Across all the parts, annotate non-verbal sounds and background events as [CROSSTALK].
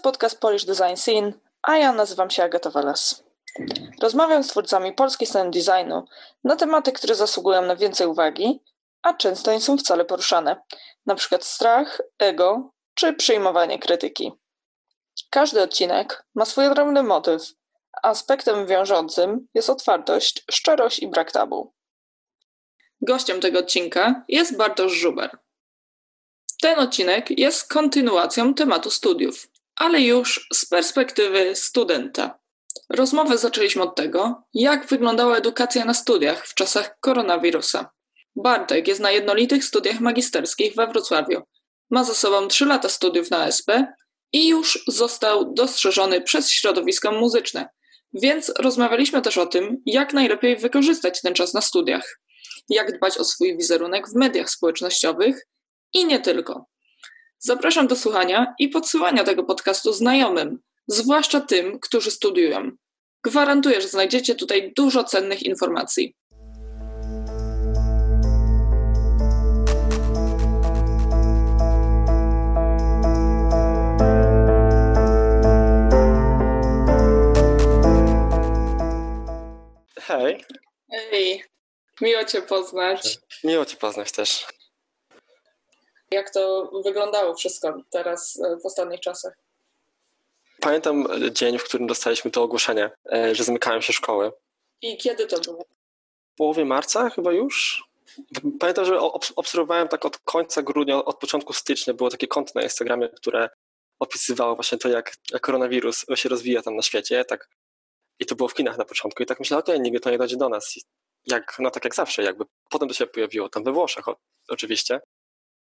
jest podcast Polish Design Scene, a ja nazywam się Agata Velas. Rozmawiam z twórcami polskiej sceny designu na tematy, które zasługują na więcej uwagi, a często nie są wcale poruszane, przykład strach, ego czy przyjmowanie krytyki. Każdy odcinek ma swój odrębny motyw, aspektem wiążącym jest otwartość, szczerość i brak tabu. Gościem tego odcinka jest Bartosz Żuber. Ten odcinek jest kontynuacją tematu studiów, ale już z perspektywy studenta. Rozmowę zaczęliśmy od tego, jak wyglądała edukacja na studiach w czasach koronawirusa. Bartek jest na jednolitych studiach magisterskich we Wrocławiu. Ma za sobą 3 lata studiów na SP i już został dostrzeżony przez środowisko muzyczne. Więc rozmawialiśmy też o tym, jak najlepiej wykorzystać ten czas na studiach, jak dbać o swój wizerunek w mediach społecznościowych i nie tylko. Zapraszam do słuchania i podsyłania tego podcastu znajomym, zwłaszcza tym, którzy studiują. Gwarantuję, że znajdziecie tutaj dużo cennych informacji. Hej, Hej, miło Cię poznać. miło Cię poznać też. Jak to wyglądało wszystko teraz e, w ostatnich czasach? Pamiętam dzień, w którym dostaliśmy to ogłoszenie, e, że zamykają się szkoły. I kiedy to było? W połowie marca chyba już? Pamiętam, że ob- obserwowałem tak od końca grudnia, od początku stycznia było takie konto na Instagramie, które opisywało właśnie to, jak, jak koronawirus się rozwija tam na świecie. Tak. I to było w kinach na początku. I tak myślałem, okej, nigdy to nie dojdzie do nas. I Jak, no tak jak zawsze, jakby. Potem to się pojawiło tam we Włoszech o, oczywiście.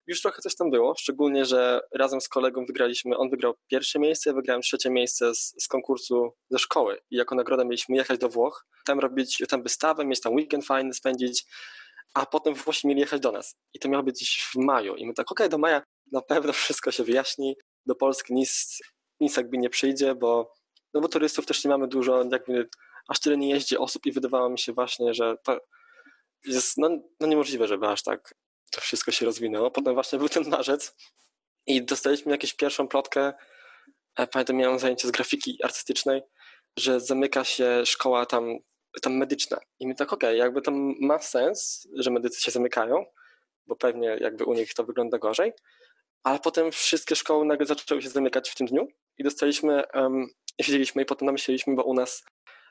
Już trochę coś tam było, szczególnie, że razem z kolegą wygraliśmy, on wygrał pierwsze miejsce, ja wygrałem trzecie miejsce z, z konkursu ze szkoły. I jako nagrodę mieliśmy jechać do Włoch, tam robić tam wystawę, mieć tam weekend fajny spędzić, a potem Włosi mieli jechać do nas. I to miało być w maju. I my tak, okej, do maja na pewno wszystko się wyjaśni, do Polski nic, nic jakby nie przyjdzie, bo, no bo turystów też nie mamy dużo, jakby aż tyle nie jeździ osób i wydawało mi się właśnie, że to jest no, no niemożliwe, żeby aż tak to wszystko się rozwinęło. Potem właśnie był ten marzec i dostaliśmy jakąś pierwszą plotkę. e, Pamiętam, miałem zajęcie z grafiki artystycznej, że zamyka się szkoła tam, tam medyczna. I my tak, okej, jakby to ma sens, że medycy się zamykają, bo pewnie jakby u nich to wygląda gorzej, ale potem wszystkie szkoły nagle zaczęły się zamykać w tym dniu i dostaliśmy, um, siedzieliśmy i potem namyśleliśmy, bo u nas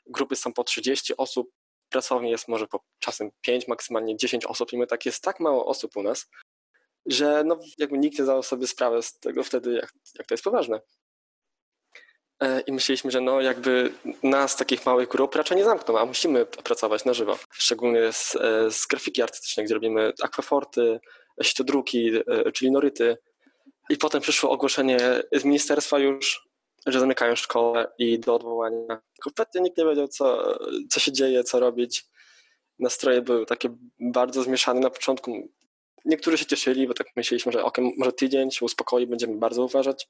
grupy są po 30 osób, pracowni jest może po czasem 5, maksymalnie 10 osób i my tak jest tak mało osób u nas, że no jakby nikt nie zdał sobie sprawę z tego wtedy, jak, jak to jest poważne. E, I myśleliśmy, że no jakby nas, takich małych grup, raczej nie zamkną, a musimy pracować na żywo. Szczególnie z, e, z grafiki artystycznej, gdzie robimy akwaforty, sitodruki, e, czyli noryty. I potem przyszło ogłoszenie z ministerstwa już, że zamykają szkołę i do odwołania. Kompletnie nikt nie wiedział, co, co się dzieje, co robić. Nastroje były takie bardzo zmieszane na początku. Niektórzy się cieszyli, bo tak myśleliśmy, że ok, może tydzień się uspokoi, będziemy bardzo uważać.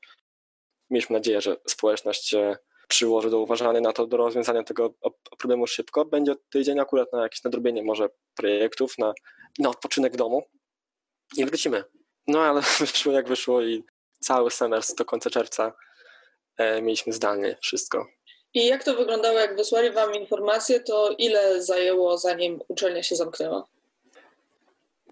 Mieliśmy nadzieję, że społeczność się przyłoży do uważania na to, do rozwiązania tego problemu szybko. Będzie tydzień akurat na jakieś nadrobienie może projektów, na, na odpoczynek w domu i wrócimy. No ale [LAUGHS] wyszło jak wyszło i cały semestr do końca czerwca mieliśmy zdalnie wszystko. I jak to wyglądało, jak wysłali Wam informacje, to ile zajęło, zanim uczelnia się zamknęła?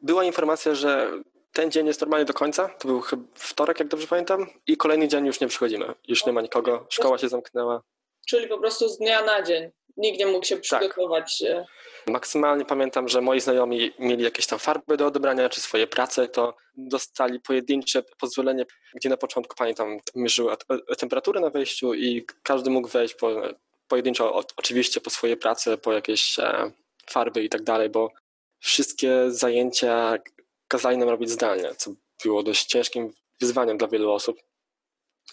Była informacja, że ten dzień jest normalnie do końca, to był chyba wtorek, jak dobrze pamiętam, i kolejny dzień już nie przychodzimy, już nie ma nikogo, szkoła się zamknęła. Czyli po prostu z dnia na dzień. Nikt nie mógł się przygotować. e, Maksymalnie pamiętam, że moi znajomi mieli jakieś tam farby do odebrania, czy swoje prace, to dostali pojedyncze pozwolenie, gdzie na początku pamiętam mierzyły at- temperaturę na wejściu i każdy mógł wejść po, pojedynczo, oczywiście po swoje prace, po jakieś e, farby i tak dalej, bo wszystkie zajęcia kazali nam robić zdalnie, co było dość ciężkim wyzwaniem dla wielu osób.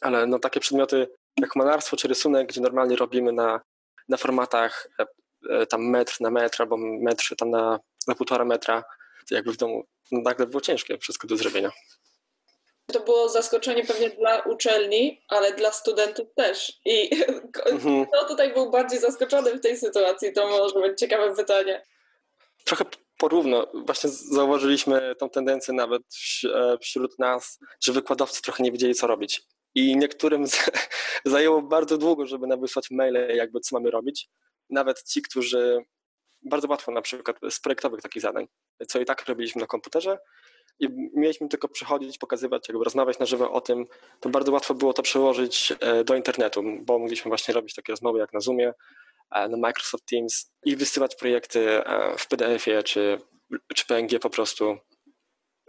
Ale no takie przedmioty jak malarstwo czy rysunek, gdzie normalnie robimy na, na formatach e, e, tam metr na metr albo metr tam na, na półtora metra, to jakby w domu no, nagle było ciężkie wszystko do zrobienia. To było zaskoczenie pewnie dla uczelni, ale dla studentów też. I [LAUGHS] Mhm. kto tutaj był bardziej zaskoczony w tej sytuacji? To może być ciekawe pytanie. Trochę porówno. Właśnie zauważyliśmy tą tendencję nawet e, wśród nas, że wykładowcy trochę nie wiedzieli, co robić. I niektórym [LAUGHS] zajęło bardzo długo, żeby nam wysłać maile, jakby co mamy robić. Nawet ci, którzy bardzo łatwo na przykład z projektowych takich zadań, co i tak robiliśmy na komputerze i mieliśmy tylko przychodzić, pokazywać, jakby rozmawiać na żywo o tym, to bardzo łatwo było to przełożyć e, do internetu, bo mogliśmy właśnie robić takie rozmowy jak na Zoomie, e, na Microsoft Teams i wysyłać projekty e, w PDF-ie czy, czy PNG po prostu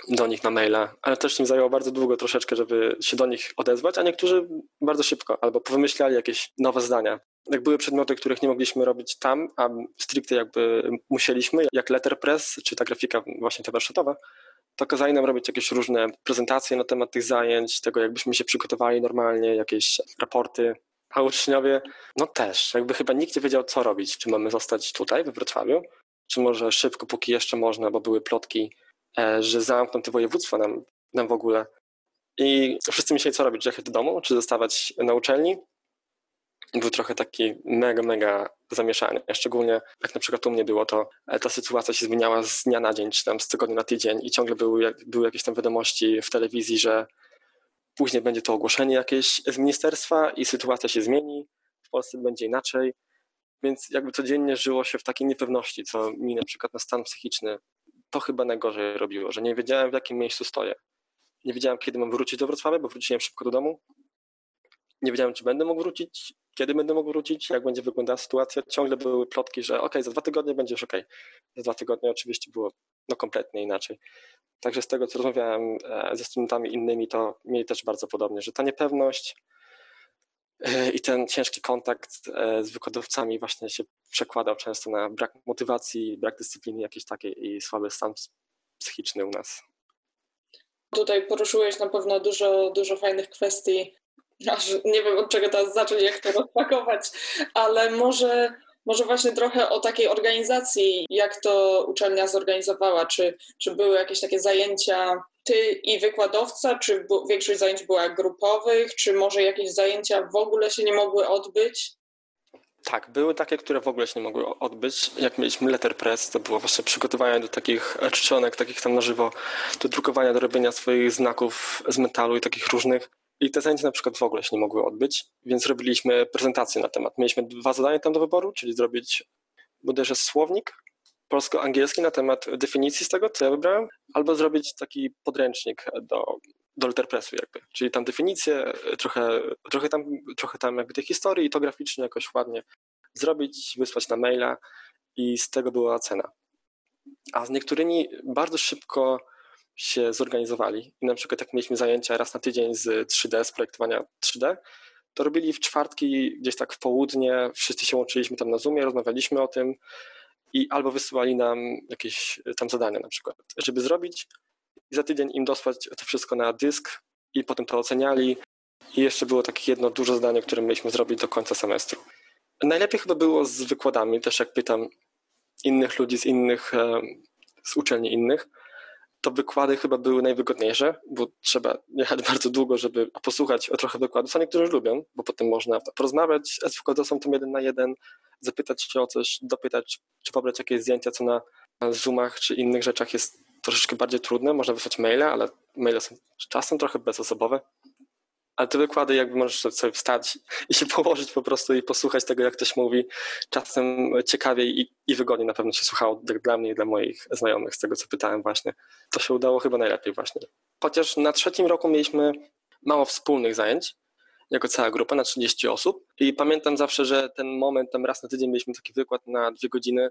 do nich na maila, ale też im zajęło bardzo długo troszeczkę, żeby się do nich odezwać, a niektórzy bardzo szybko, albo powymyślali jakieś nowe zdania. Jak były przedmioty, których nie mogliśmy robić tam, a stricte jakby musieliśmy, jak letterpress, czy ta grafika właśnie ta warsztatowa, to kazali nam robić jakieś różne prezentacje na temat tych zajęć, tego jakbyśmy się przygotowali normalnie, jakieś raporty, a uczniowie, no też, jakby chyba nikt nie wiedział, co robić. Czy mamy zostać tutaj, we Wrocławiu, czy może szybko, póki jeszcze można, bo były plotki, że zamkną te województwa nam, nam w ogóle. I wszyscy myśleli, co robić, jechać do domu, czy zostawać na uczelni. Był trochę taki mega, mega zamieszanie. Szczególnie jak na przykład u mnie było, to e, ta sytuacja się zmieniała z dnia na dzień, czy tam z tygodnia na tydzień i ciągle były, były jakieś tam wiadomości w telewizji, że później będzie to ogłoszenie jakieś z ministerstwa i sytuacja się zmieni, w Polsce będzie inaczej. Więc jakby codziennie żyło się w takiej niepewności, co mi na przykład na stan psychiczny to chyba najgorzej robiło, że nie wiedziałem w jakim miejscu stoję. Nie wiedziałem, kiedy mam wrócić do Wrocławia, bo wróciłem szybko do domu. Nie wiedziałem, czy będę mógł wrócić, kiedy będę mógł wrócić, jak będzie wyglądała sytuacja. Ciągle były plotki, że ok, za dwa tygodnie będzie już ok. Za dwa tygodnie oczywiście było no kompletnie inaczej. Także z tego, co rozmawiałem e, ze studentami innymi, to mieli też bardzo podobnie, że ta niepewność, i ten ciężki kontakt e, z wykładowcami właśnie się przekładał często na brak motywacji, brak dyscypliny jakiejś takiej i słaby stan psychiczny u nas. Tutaj poruszyłeś na pewno dużo, dużo fajnych kwestii. Aż nie wiem od czego teraz zacząć, jak to rozpakować, ale może, może właśnie trochę o takiej organizacji, jak to uczelnia zorganizowała. Czy, czy były jakieś takie zajęcia ty i wykładowca, czy większość zajęć była grupowych, czy może jakieś zajęcia w ogóle się nie mogły odbyć? Tak, były takie, które w ogóle się nie mogły odbyć. Jak mieliśmy letterpress, to było właśnie przygotowanie do takich czcionek, takich tam na żywo, do drukowania, do robienia swoich znaków z metalu i takich różnych. I te zajęcia na przykład w ogóle się nie mogły odbyć, więc robiliśmy prezentację na temat. Mieliśmy dwa zadania tam do wyboru, czyli zrobić bodajże słownik polsko-angielski na temat definicji z tego, co ja wybrałem, albo zrobić taki podręcznik do, do letterpressu jakby, czyli tam definicję, trochę, trochę, tam, trochę tam jakby tej historii i to graficznie jakoś ładnie zrobić, wysłać na maila i z tego była cena. A z niektórymi bardzo szybko się zorganizowali. I na przykład jak mieliśmy zajęcia raz na tydzień z 3D, z projektowania 3D, to robili w czwartki gdzieś tak w południe, wszyscy się łączyliśmy tam na Zoomie, rozmawialiśmy o tym, i albo wysyłali nam jakieś tam zadania na przykład, żeby zrobić i za tydzień im dosłać to wszystko na dysk i potem to oceniali i jeszcze było takie jedno duże zadanie, które mieliśmy zrobić do końca semestru. Najlepiej chyba było z wykładami, też jak pytam innych ludzi z innych, e, z uczelni innych, to wykłady chyba były najwygodniejsze, bo trzeba jechać [LAUGHS] bardzo długo, żeby posłuchać o trochę wykładów, a niektórzy już lubią, bo potem można porozmawiać z wykładowcą tym jeden na jeden, zapytać się o coś, dopytać, czy pobrać jakieś zdjęcia, co na Zoomach czy innych rzeczach jest troszeczkę bardziej trudne. Można wysłać maile, ale maile są czasem trochę bezosobowe. Ale te wykłady jakby możesz sobie wstać i się [LAUGHS] położyć po prostu i posłuchać tego, jak ktoś mówi. Czasem ciekawiej i, i wygodniej na pewno się słuchało dla mnie i dla moich znajomych, z tego co pytałem właśnie. To się udało chyba najlepiej właśnie. Chociaż na trzecim roku mieliśmy mało wspólnych zajęć, jako cała grupa na 30 osób. I pamiętam zawsze, że ten moment, tam raz na tydzień mieliśmy taki wykład na dwie godziny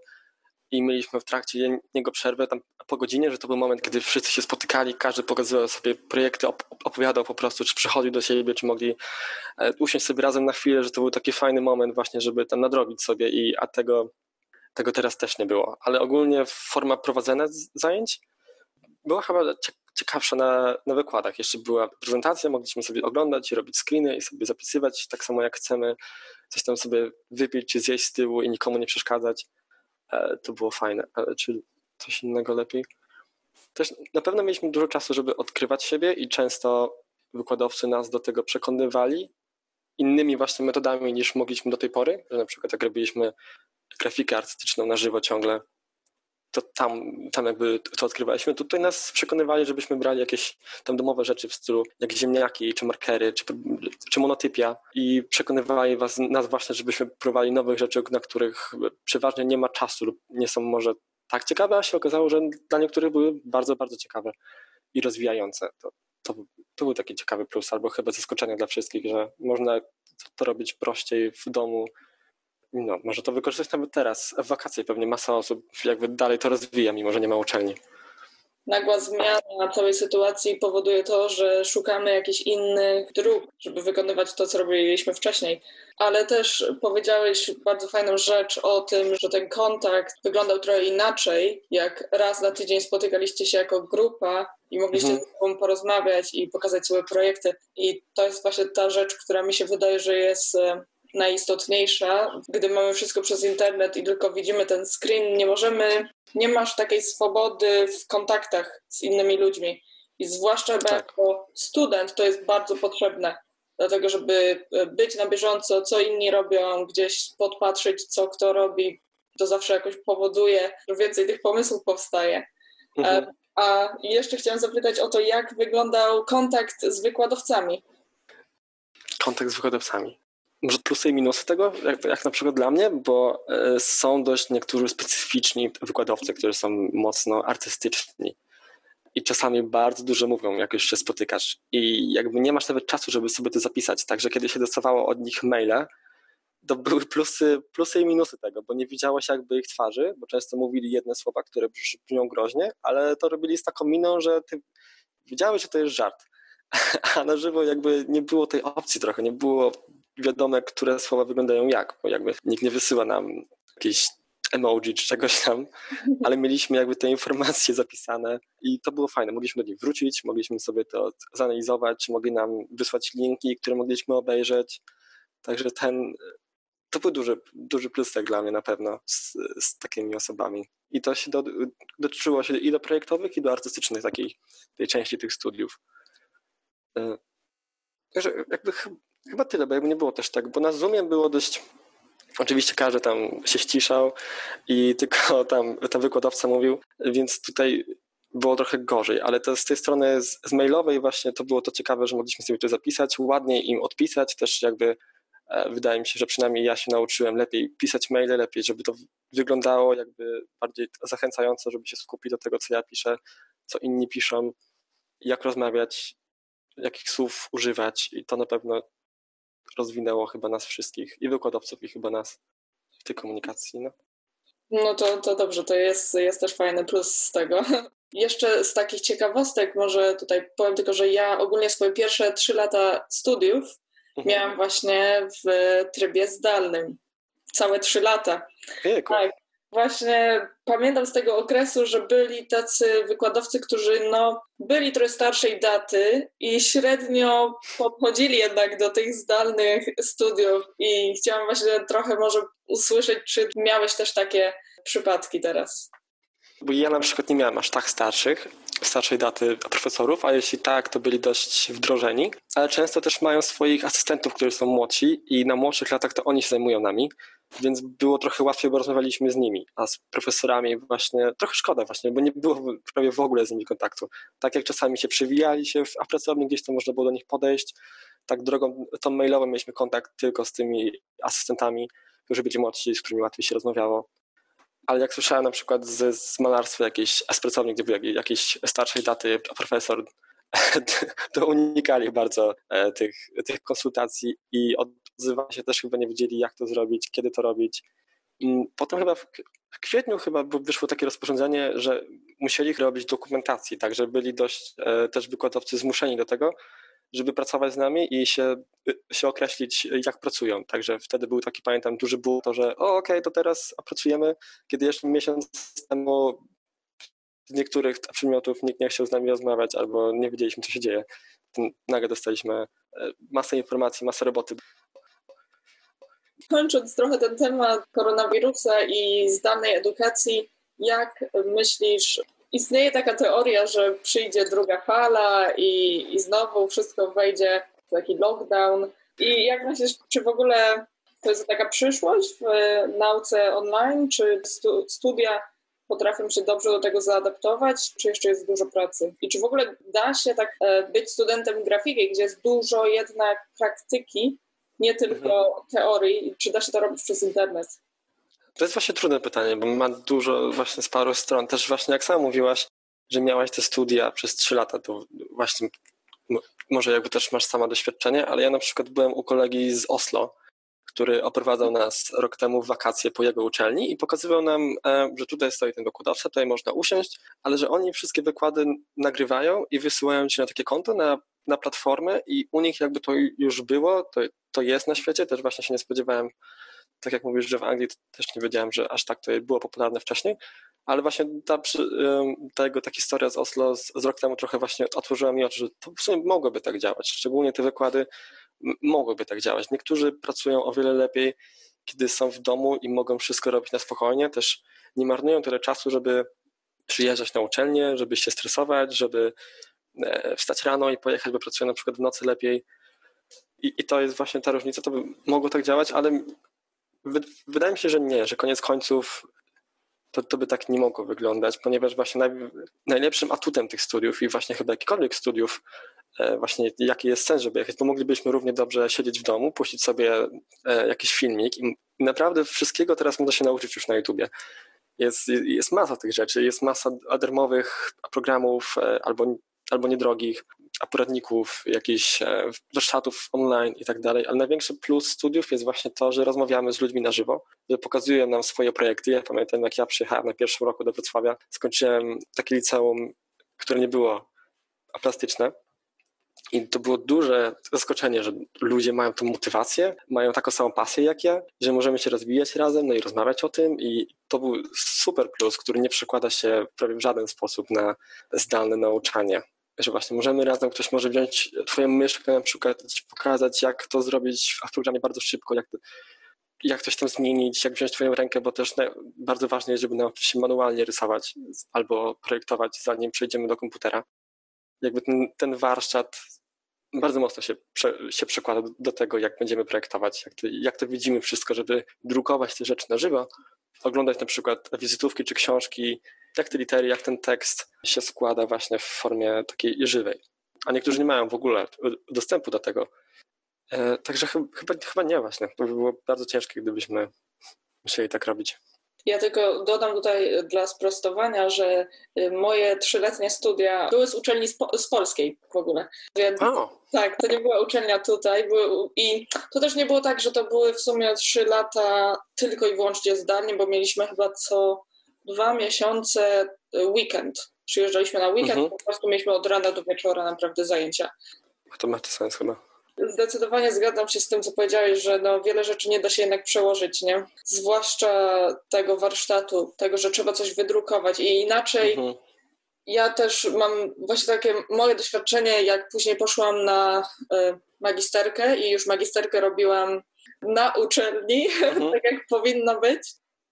i mieliśmy w trakcie niego przerwę tam po godzinie, że to był moment, kiedy wszyscy się spotykali, każdy pokazywał sobie projekty, opowiadał po prostu, czy przychodził do siebie, czy mogli e, usiąść sobie razem na chwilę, że to był taki fajny moment właśnie, żeby tam nadrobić sobie i a tego, tego teraz też nie było. Ale ogólnie forma prowadzenia zajęć była chyba ciekawsza na, na wykładach. Jeszcze była prezentacja, mogliśmy sobie oglądać i robić screeny i sobie zapisywać tak samo jak chcemy, coś tam sobie wypić czy zjeść z tyłu i nikomu nie przeszkadzać. E, to było fajne, ale czy coś innego lepiej? Też na pewno mieliśmy dużo czasu, żeby odkrywać siebie i często wykładowcy nas do tego przekonywali innymi właśnie metodami niż mogliśmy do tej pory, że na przykład jak robiliśmy grafikę artystyczną na żywo ciągle, to tam, tam jakby to odkrywaliśmy. Tutaj nas przekonywali, żebyśmy brali jakieś tam domowe rzeczy w stylu jak ziemniaki, czy markery, czy, czy monotypia i przekonywali was, nas właśnie, żebyśmy próbowali nowych rzeczy, na których przeważnie nie ma czasu lub nie są może tak ciekawe, a się okazało, że dla niektórych były bardzo, bardzo ciekawe i rozwijające. To, to, to był taki ciekawy plus, albo chyba zaskoczenie dla wszystkich, że można to robić prościej w domu, no, może to wykorzystać nawet teraz, w wakacje pewnie masa osób jakby dalej to rozwija, mimo że nie ma uczelni. Nagła zmiana całej sytuacji powoduje to, że szukamy jakichś innych dróg, żeby wykonywać to, co robiliśmy wcześniej. Ale też powiedziałeś bardzo fajną rzecz o tym, że ten kontakt wyglądał trochę inaczej, jak raz na tydzień spotykaliście się jako grupa i mogliście mhm. ze sobą porozmawiać i pokazać swoje projekty. I to jest właśnie ta rzecz, która mi się wydaje, że jest e, najistotniejsza. Gdy mamy wszystko przez internet i tylko widzimy ten screen, nie możemy, nie masz takiej swobody w kontaktach z innymi ludźmi. I zwłaszcza tak. jako student to jest bardzo potrzebne. Dlatego, żeby być na bieżąco, co inni robią, gdzieś podpatrzeć, co kto robi, to zawsze jakoś powoduje, że więcej tych pomysłów powstaje. Mhm. E, a jeszcze chciałam zapytać o to, jak wyglądał kontakt z wykładowcami. Kontakt z wykładowcami może plusy i minusy tego, jak, jak, na przykład dla mnie, bo e, są dość niektórzy specyficzni wykładowcy, którzy są mocno artystyczni i czasami bardzo dużo mówią, jak już się spotykasz i jakby nie masz nawet czasu, żeby sobie to zapisać, także kiedy się dostawało od nich maile, to były plusy, plusy i minusy tego, bo nie widziałeś jakby ich twarzy, bo często mówili jedne słowa, które brzmią groźnie, ale to robili z taką miną, że ty wiedziałeś, że to jest żart. [LAUGHS] A na żywo jakby nie było tej opcji trochę, nie było wiadome, które słowa wyglądają jak, bo jakby nikt nie wysyła nam jakiejś emoji czy czegoś tam, [LAUGHS] ale mieliśmy jakby te informacje zapisane i to było fajne. Mogliśmy do nich wrócić, mogliśmy sobie to zanalizować, mogli nam wysłać linki, które mogliśmy obejrzeć. Także ten, to był duży, duży plus tak dla mnie na pewno z, z takimi osobami. I to się do, dotyczyło się i do projektowych, i do artystycznych takiej tej części tych studiów. E, także jakby Chyba tyle, bo jakby nie było też tak, bo na Zoomie było dość Oczywiście każdy tam się ściszał i tylko [LAUGHS] tam ten wykładowca mówił, więc tutaj było trochę gorzej, ale to z tej strony z, z, mailowej właśnie to było to ciekawe, że mogliśmy sobie to zapisać, ładniej im odpisać, też jakby e, wydaje mi się, że przynajmniej ja się nauczyłem lepiej pisać maile, lepiej, żeby to wyglądało jakby bardziej zachęcająco, żeby się skupić do tego, co ja piszę, co inni piszą, jak rozmawiać, jakich słów używać i to na pewno rozwinęło chyba nas wszystkich, i wykładowców, i chyba nas w tej komunikacji. No, no to, to dobrze, to jest, jest też fajny plus z tego. [LAUGHS] Jeszcze z takich ciekawostek, może tutaj powiem tylko, że ja ogólnie swoje pierwsze trzy lata studiów mhm. miałam właśnie w trybie zdalnym. Całe trzy lata. Jejku. Tak, Właśnie pamiętam z tego okresu, że byli tacy wykładowcy, którzy no, byli trochę starszej daty i średnio podchodzili jednak do tych zdalnych studiów i chciałam właśnie trochę może usłyszeć, czy miałeś też takie przypadki teraz. Bo ja na przykład nie miałem aż tak starszych, starszej daty profesorów, a jeśli tak, to byli dość wdrożeni, ale często też mają swoich asystentów, którzy są młodsi i na młodszych latach to oni się zajmują nami, więc było trochę łatwiej, bo rozmawialiśmy z nimi, a z profesorami właśnie trochę szkoda właśnie, bo nie było prawie w ogóle z nimi kontaktu. Tak jak czasami się przewijali się w pracowni, gdzieś to można było do nich podejść, tak drogą tą mailową mieliśmy kontakt tylko z tymi asystentami, którzy byli młodsi, z którymi łatwiej się rozmawiało. Ale jak słyszałem na przykład z, z malarstwa jakiejś z pracowni, gdzie był jakiejś starszej daty profesor, [LAUGHS] to unikali bardzo e, tych, tych konsultacji i odzywa się też chyba nie wiedzieli, jak to zrobić, kiedy to robić. Mm, potem chyba w, kwietniu chyba wyszło takie rozporządzenie, że musieli robić dokumentacji, także byli dość e, też wykładowcy zmuszeni do tego, żeby pracować z nami i się, y, się określić, jak pracują. Także wtedy był taki, pamiętam, duży ból, to, że okej, okay, to teraz opracujemy, kiedy jeszcze miesiąc temu z niektórych przedmiotów nikt nie chciał z nami rozmawiać albo nie wiedzieliśmy, co się dzieje. Nagle dostaliśmy e, masę informacji, masę roboty. Kończąc trochę ten temat koronawirusa i zdalnej edukacji, jak myślisz, istnieje taka teoria, że przyjdzie druga fala i, i znowu wszystko wejdzie w taki lockdown. I jak myślisz, czy w ogóle to jest taka przyszłość w nauce online, czy stu, studia potrafią się dobrze do tego zaadaptować, czy jeszcze jest dużo pracy? I czy w ogóle da się tak e, być studentem grafiki, gdzie jest dużo jednak praktyki, nie tylko mhm. teorii, czy da się to robić przez internet? To jest właśnie trudne pytanie, bo ma dużo właśnie z paru stron. Też właśnie jak sama mówiłaś, że miałaś te studia przez trzy lata, to właśnie może jakby też masz sama doświadczenie, ale ja na przykład byłem u kolegi z Oslo, który oprowadzał nas rok temu w wakacje po jego uczelni i pokazywał nam, e, że tutaj stoi ten wykładowca, tutaj można usiąść, ale że oni wszystkie wykłady nagrywają i wysyłają ci na takie konto, na, na platformę i u nich jakby to już było, to, to jest na świecie, też właśnie się nie spodziewałem, tak jak mówisz, że w Anglii też nie wiedziałem, że aż tak to było popularne wcześniej, ale właśnie ta, ta jego ta historia z Oslo z, z rok temu trochę właśnie otworzyła mi oczy, że to w sumie mogłoby tak działać, szczególnie te wykłady mogłyby tak działać. Niektórzy pracują o wiele lepiej, kiedy są w domu i mogą wszystko robić na spokojnie, też nie marnują tyle czasu, żeby przyjeżdżać na uczelnię, żeby się stresować, żeby e, wstać rano i pojechać, bo pracują na przykład w nocy lepiej. I, i to jest właśnie ta różnica, to by mogło tak działać, ale wydaje mi się, że nie, że koniec końców to, to by tak nie mogło wyglądać, ponieważ właśnie naj, najlepszym atutem tych studiów i właśnie chyba jakikolwiek studiów, e, właśnie jaki jest sens, żeby jechać, to moglibyśmy równie dobrze siedzieć w domu, puścić sobie e, jakiś filmik i naprawdę wszystkiego teraz można się nauczyć już na YouTubie. Jest, jest masa tych rzeczy, jest masa darmowych programów e, albo, albo niedrogich, poradników, jakichś e, warsztatów online i tak dalej, ale największy plus studiów jest właśnie to, że rozmawiamy z ludźmi na żywo, że pokazują nam swoje projekty. Ja pamiętam, jak ja przyjechałem na pierwszym roku do Wrocławia, skończyłem takie liceum, które nie było plastyczne, i to było duże zaskoczenie, że ludzie mają tą motywację, mają taką samą pasję jak ja, że możemy się rozwijać razem, no i rozmawiać o tym. I to był super plus, który nie przekłada się prawie w żaden sposób na zdalne nauczanie że właśnie możemy razem, ktoś może wziąć twoją myszkę na przykład, pokazać jak to zrobić w programie bardzo szybko, jak, jak coś tam zmienić, jak wziąć twoją rękę, bo też bardzo ważne jest, żeby nauczyć się manualnie rysować albo projektować, zanim przejdziemy do komputera. Jakby ten, ten warsztat bardzo mocno się, się przekłada do tego, jak będziemy projektować, jak to, jak to widzimy wszystko, żeby drukować te rzeczy na żywo, oglądać na przykład wizytówki czy książki, jak te litery, jak ten tekst się składa właśnie w formie takiej żywej. A niektórzy nie mają w ogóle dostępu do tego. E, także chyba, chyba nie właśnie. To by było bardzo ciężkie, gdybyśmy musieli tak robić. Ja tylko dodam tutaj dla sprostowania, że y, moje trzyletnie studia były z uczelni z, polskiej w ogóle. Więc oh. tak, to nie była uczelnia tutaj. Były, I to też nie było tak, że to były w sumie trzy lata tylko i wyłącznie zdalnie, bo mieliśmy chyba co dwa miesiące y, weekend. Przyjeżdżaliśmy na weekend, mhm. po prostu mieliśmy od rana do wieczora naprawdę zajęcia. To ma to sens chyba. Zdecydowanie zgadzam się z tym, co powiedziałeś, że no, wiele rzeczy nie da się jednak przełożyć, nie? Zwłaszcza tego warsztatu, tego, że trzeba coś wydrukować i inaczej. Mhm. Ja też mam właśnie takie moje doświadczenie, jak później poszłam na y, magisterkę i już magisterkę robiłam na uczelni, [LAUGHS] mhm. tak jak powinno być.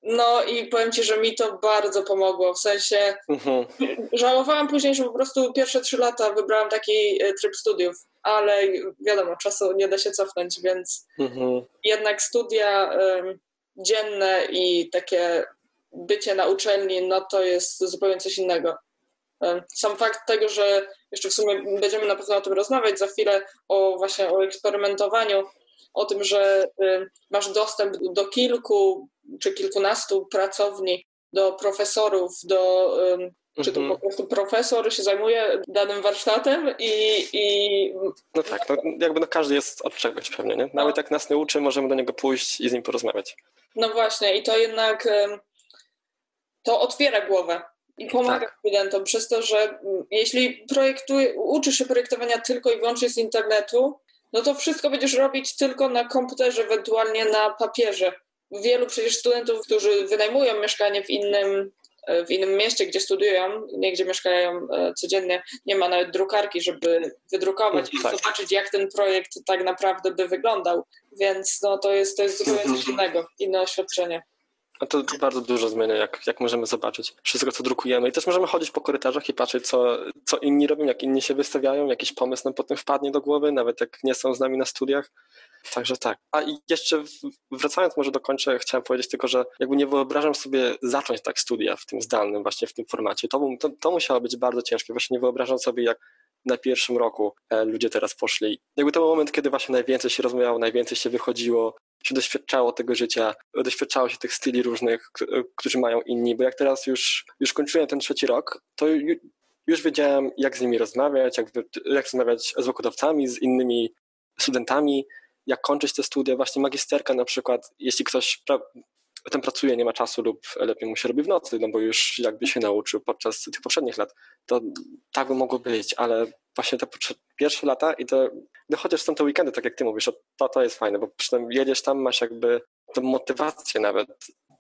No i powiem Ci, że mi to bardzo pomogło, w sensie mhm. żałowałam później, że po prostu pierwsze trzy lata wybrałam taki e, tryb studiów, ale wiadomo, czasu nie da się cofnąć, więc mhm. jednak studia um, dzienne i takie bycie na uczelni, no to jest zupełnie coś innego. Sam fakt tego, że jeszcze w sumie będziemy na pewno o tym rozmawiać za chwilę, o właśnie o eksperymentowaniu, o tym, że masz dostęp do kilku czy kilkunastu pracowni, do profesorów, do czy to mhm. po prostu profesor się zajmuje danym warsztatem i... i... No tak, no, jakby no każdy jest od czegoś pewnie, nie? Nawet no. jak nas nie uczy, możemy do niego pójść i z nim porozmawiać. No właśnie i to jednak to otwiera głowę i pomaga tak. studentom przez to, że jeśli projektuje, uczysz się projektowania tylko i wyłącznie z internetu, no to wszystko będziesz robić tylko na komputerze, ewentualnie na papierze. Wielu przecież studentów, którzy wynajmują mieszkanie w innym, e, w innym mieście, gdzie studiują, nie gdzie mieszkają e, codziennie, nie ma nawet drukarki, żeby wydrukować i tak. zobaczyć, jak ten projekt tak naprawdę by wyglądał. Więc no, to jest, to jest zupełnie coś mhm. innego, inne oświadczenie. A to bardzo dużo zmienia, jak, jak możemy zobaczyć wszystko, co drukujemy. I też możemy chodzić po korytarzach i patrzeć, co, co inni robią, jak inni się wystawiają, jakiś pomysł nam potem wpadnie do głowy, nawet jak nie są z nami na studiach. Także tak. A jeszcze wracając może do końca, chciałem powiedzieć tylko, że jakby nie wyobrażam sobie zacząć tak studia w tym zdalnym, właśnie w tym formacie. To, to, to musiało być bardzo ciężkie. Właśnie nie wyobrażam sobie, jak na pierwszym roku e, ludzie teraz poszli. Jakby to był moment, kiedy właśnie najwięcej się rozmawiało, najwięcej się wychodziło, się doświadczało tego życia, doświadczało się tych styli różnych, którzy mają inni, bo jak teraz już, już kończyłem ten trzeci rok, to już wiedziałem, jak z nimi rozmawiać, jak, jak rozmawiać z wykładowcami, z innymi studentami, jak kończyć te studia, właśnie magisterka na przykład, jeśli ktoś tam pracuje, nie ma czasu lub lepiej mu się robi w nocy, no bo już jakby się nauczył podczas tych poprzednich lat, to tak by mogło być, ale właśnie te pierwsze lata i to, no chociaż są te weekendy, tak jak ty mówisz, to, to jest fajne, bo przynajmniej jedziesz tam, masz jakby tę motywację nawet,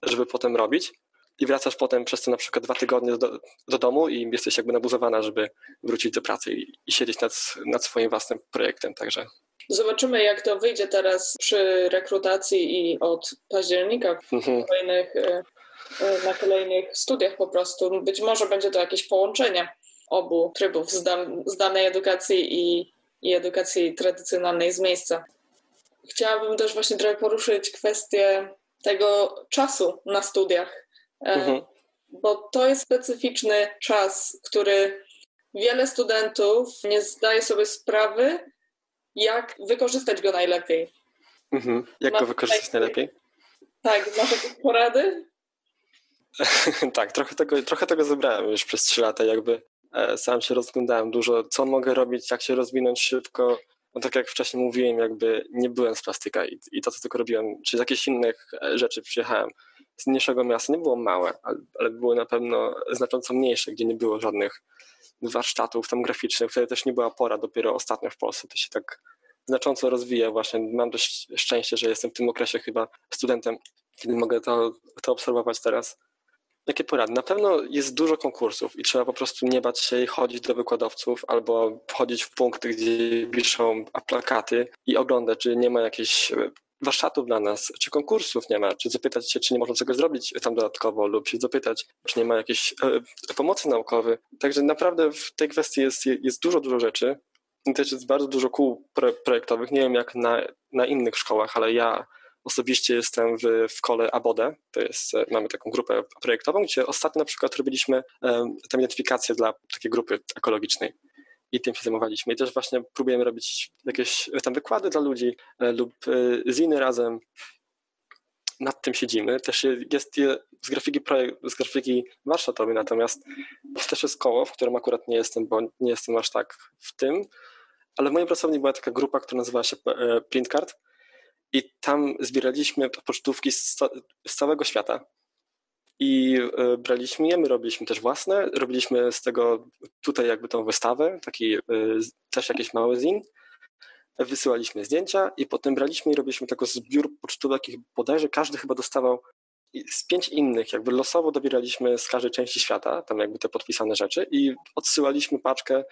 żeby potem robić i wracasz potem przez te na przykład dwa tygodnie do, do domu i jesteś jakby nabuzowana, żeby wrócić do pracy i, i siedzieć nad, nad swoim własnym projektem, także Zobaczymy, jak to wyjdzie teraz przy rekrutacji i od października mhm. kolejnych, e, e, na kolejnych studiach po prostu. Być może będzie to jakieś połączenie obu trybów zdanej edukacji i, i edukacji tradycjonalnej z miejsca. Chciałabym też właśnie trochę poruszyć kwestię tego czasu na studiach, e, mhm. bo to jest specyficzny czas, który wiele studentów nie zdaje sobie sprawy, jak wykorzystać go najlepiej. Mhm. Jak go wykorzystać najlepiej? Tak, masz jakieś porady? [LAUGHS] tak, trochę tego, trochę tego zebrałem już przez trzy lata, jakby e, sam się rozglądałem dużo, co mogę robić, jak się rozwinąć szybko. No tak jak wcześniej mówiłem, jakby nie byłem z plastyka i, i to, co tylko robiłem, czy z jakichś innych e, rzeczy przyjechałem z mniejszego miasta, nie było małe, ale, ale były na pewno znacząco mniejsze, gdzie nie było żadnych warsztatów tam graficznych, wtedy też nie była pora, dopiero ostatnio w Polsce to się tak znacząco rozwija właśnie. Mam dość szczęście, że jestem w tym okresie chyba studentem, kiedy mogę to, to obserwować teraz. Jakie porady? Na pewno jest dużo konkursów i trzeba po prostu nie bać się i chodzić do wykładowców albo wchodzić w punkty, gdzie piszą plakaty i oglądać, czy nie ma jakichś warsztatów dla nas, czy konkursów nie ma, czy zapytać się, czy nie można czegoś zrobić tam dodatkowo, lub się zapytać, czy nie ma jakiejś e, pomocy naukowej. Także naprawdę w tej kwestii jest, jest dużo, dużo rzeczy. I też jest bardzo dużo kół projektowych. Nie wiem jak na, na innych szkołach, ale ja osobiście jestem w, w kole ABODE, to jest, e, mamy taką grupę projektową, gdzie ostatnio na przykład robiliśmy um, tę identyfikację dla takiej grupy ekologicznej i tym się zajmowaliśmy. I też właśnie próbujemy robić jakieś tam wykłady dla ludzi e, lub e, ziny razem. Nad tym siedzimy. Też jest z grafiki, projekt, z grafiki warsztatowej, natomiast też jest koło, w którym akurat nie jestem, bo nie jestem aż tak w tym, ale w mojej pracowni była taka grupa, która nazywała się e, Printcard i tam zbieraliśmy pocztówki z, z całego świata i e, braliśmy je, my robiliśmy też własne, robiliśmy z tego tutaj jakby tą wystawę, taki e, też jakiś mały zin, wysyłaliśmy zdjęcia i potem braliśmy i robiliśmy tego zbiór pocztówek i bodajże każdy chyba dostawał z pięć innych, jakby losowo dobieraliśmy z każdej części świata, tam jakby te podpisane rzeczy i odsyłaliśmy paczkę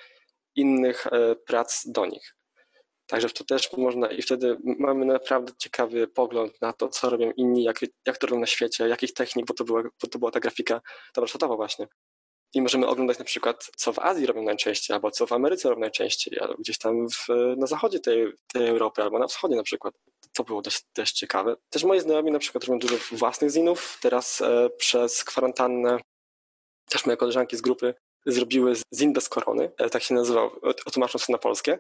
innych e, prac do nich. Także to też można i wtedy mamy naprawdę ciekawy pogląd na to, co robią inni, jak, jak to robią na świecie, jakich technik, bo to była, bo to była ta grafika ta warsztatowa właśnie. I możemy oglądać na przykład, co w Azji robią najczęściej, albo co w Ameryce robią najczęściej, albo gdzieś tam w, na zachodzie tej, tej Europy, albo na wschodzie na przykład. To było dość, dość ciekawe. Też moi znajomi na przykład robią dużo własnych zinów. Teraz e, przez kwarantannę też moje koleżanki z grupy zrobiły zin bez korony, e, tak się nazywał, tłumacząc to na polskie.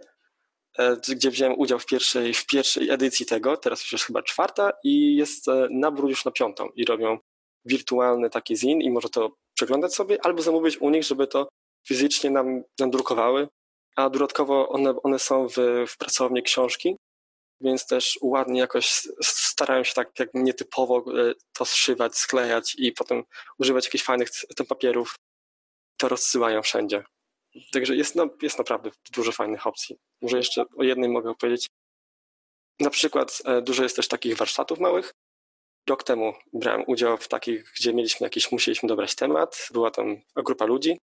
E, gdzie wziąłem udział w pierwszej, w pierwszej edycji tego, teraz już jest chyba czwarta i jest e, nabór już na piątą i robią wirtualny taki zin i może to przeglądać sobie albo zamówić u nich, żeby to fizycznie nam, nam drukowały, a dodatkowo one, one są w, w pracowni książki, więc też ładnie jakoś starają się tak jak nietypowo e, to zszywać, sklejać i potem używać jakichś fajnych papierów, to rozsyłają wszędzie. Także jest, no, jest naprawdę dużo fajnych opcji. Może jeszcze o jednej mogę opowiedzieć. Na przykład e, dużo jest też takich warsztatów małych. Rok temu brałem udział w takich, gdzie mieliśmy jakiś, musieliśmy dobrać temat. Była tam grupa ludzi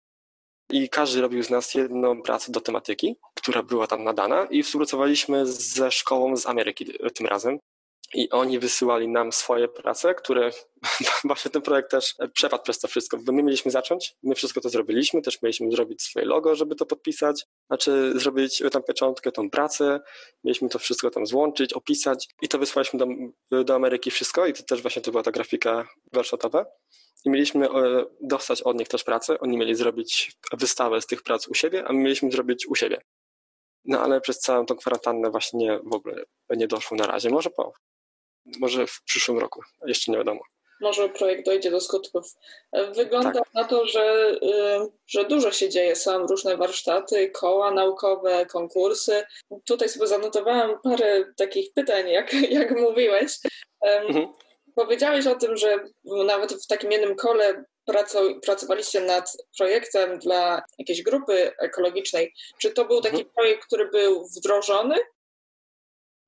i każdy robił z nas jedną pracę do tematyki, która była tam nadana i współpracowaliśmy ze szkołą z Ameryki tym razem. I oni wysyłali nam swoje prace, które [LAUGHS] właśnie ten projekt też przepadł przez to wszystko, bo my mieliśmy zacząć, my wszystko to zrobiliśmy, też mieliśmy zrobić swoje logo, żeby to podpisać, znaczy zrobić tam pieczątkę, tą pracę, mieliśmy to wszystko tam złączyć, opisać i to wysłaliśmy do, do Ameryki wszystko i to też właśnie to była ta grafika warsztatowa i mieliśmy e, dostać od nich też pracę, oni mieli zrobić wystawę z tych prac u siebie, a my mieliśmy zrobić u siebie. No ale przez całą tą kwarantannę właśnie w ogóle nie doszło na razie. Może po, może w przyszłym roku, jeszcze nie wiadomo. Może projekt dojdzie do skutków. Wygląda tak. na to, że, y, że dużo się dzieje. Są różne warsztaty, koła naukowe, konkursy. Tutaj sobie zanotowałam parę takich pytań, jak, [LAUGHS] jak mówiłeś. Mhm. Powiedziałeś o tym, że nawet w takim jednym kole pracowaliście nad projektem dla jakiejś grupy ekologicznej. Czy to był taki mhm. projekt, który był wdrożony?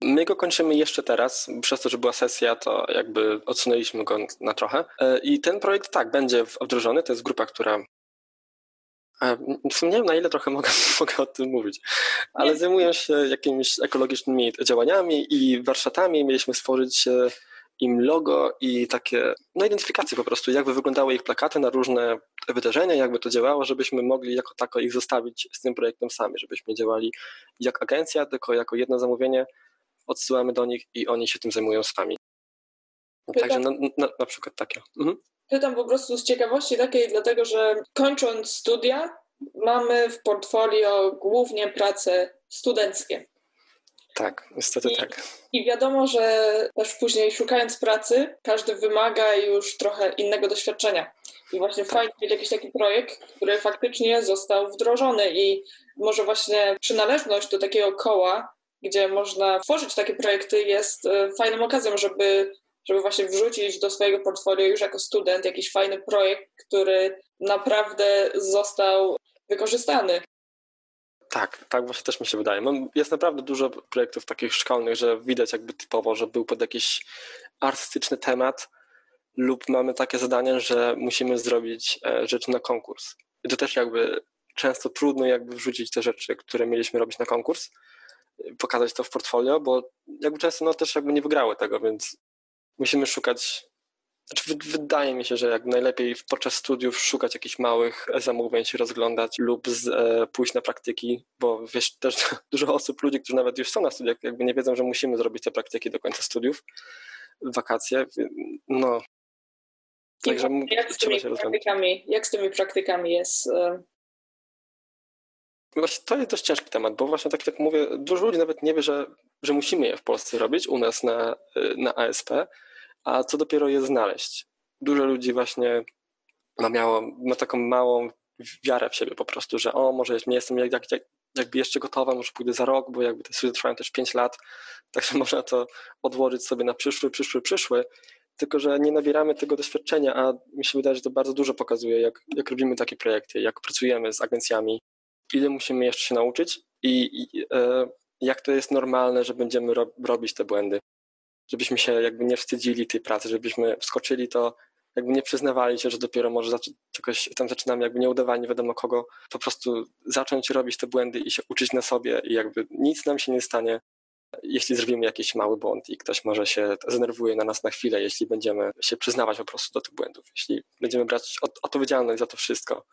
My go kończymy jeszcze teraz. Przez to, że była sesja, to jakby odsunęliśmy go na trochę. E, I ten projekt tak, będzie wdrożony. To jest grupa, która e, nie wiem, na ile trochę [LAUGHS] mogę, mogę o tym mówić, ale zajmują się jakimiś ekologicznymi działaniami i warsztatami. Mieliśmy stworzyć e, im logo i takie, no identyfikacje po prostu, jakby wyglądały ich plakaty na różne wydarzenia, jakby to działało, żebyśmy mogli jako tako ich zostawić z tym projektem sami, żebyśmy działali jak agencja, tylko jako jedno zamówienie odsyłamy do nich i oni się tym zajmują sami. Pytam, Także na, na, na, przykład takie. Mhm. Pytam po prostu z ciekawości takiej, dlatego że kończąc studia mamy w portfolio głównie prace studenckie. Tak, niestety I, tak. I wiadomo, że też później szukając pracy, każdy wymaga już trochę innego doświadczenia. I właśnie tak. fajnie mieć jakiś taki projekt, który faktycznie został wdrożony i może właśnie przynależność do takiego koła, gdzie można tworzyć takie projekty, jest e, fajną okazją, żeby, żeby właśnie wrzucić do swojego portfolio już jako student jakiś fajny projekt, który naprawdę został wykorzystany. Tak, tak właśnie też mi się wydaje. Jest naprawdę dużo projektów takich szkolnych, że widać jakby typowo, że był pod jakiś artystyczny temat lub mamy takie zadanie, że musimy zrobić e, rzeczy na konkurs. I to też jakby często trudno jakby wrzucić te rzeczy, które mieliśmy robić na konkurs, pokazać to w portfolio, bo jakby często no też jakby nie wygrały tego, więc musimy szukać znaczy, wydaje mi się, że jak najlepiej podczas studiów szukać jakichś małych zamówień, się rozglądać lub z, e, pójść na praktyki, bo wiesz, też [LAUGHS] dużo osób, ludzi, którzy nawet już są na studiach, jakby nie wiedzą, że musimy zrobić te praktyki do końca studiów, wakacje, no. Także jak z tymi praktykami, jak z tymi praktykami jest? E? To jest dość ciężki temat, bo właśnie tak jak mówię, dużo ludzi nawet nie wie, że, że musimy je w Polsce robić, u nas na, e, na ASP, a co dopiero je znaleźć. Dużo ludzi właśnie ma, miało, ma taką małą wiarę w siebie po prostu, że o, może nie jestem jak, jak, jakby jeszcze gotowa, może pójdę za rok, bo jakby te studia trwają też 5 lat, [LAUGHS] także można to odłożyć sobie na przyszły, przyszły, przyszły, tylko że nie nabieramy tego doświadczenia, a mi się wydaje, że to bardzo dużo pokazuje, jak, jak robimy takie projekty, jak pracujemy z agencjami, ile musimy jeszcze się nauczyć i, i e, jak to jest normalne, że będziemy ro, robić te błędy żebyśmy się jakby nie wstydzili tej pracy, żebyśmy wskoczyli to, jakby nie przyznawali się, że dopiero może czegoś tam zaczynamy, jakby nie udawali nie wiadomo kogo, po prostu zacząć robić te błędy i się uczyć na sobie i jakby nic nam się nie stanie, jeśli zrobimy jakiś mały błąd i ktoś może się zdenerwuje na nas na chwilę, jeśli będziemy się przyznawać po prostu do tych błędów, jeśli będziemy brać odpowiedzialność za to wszystko.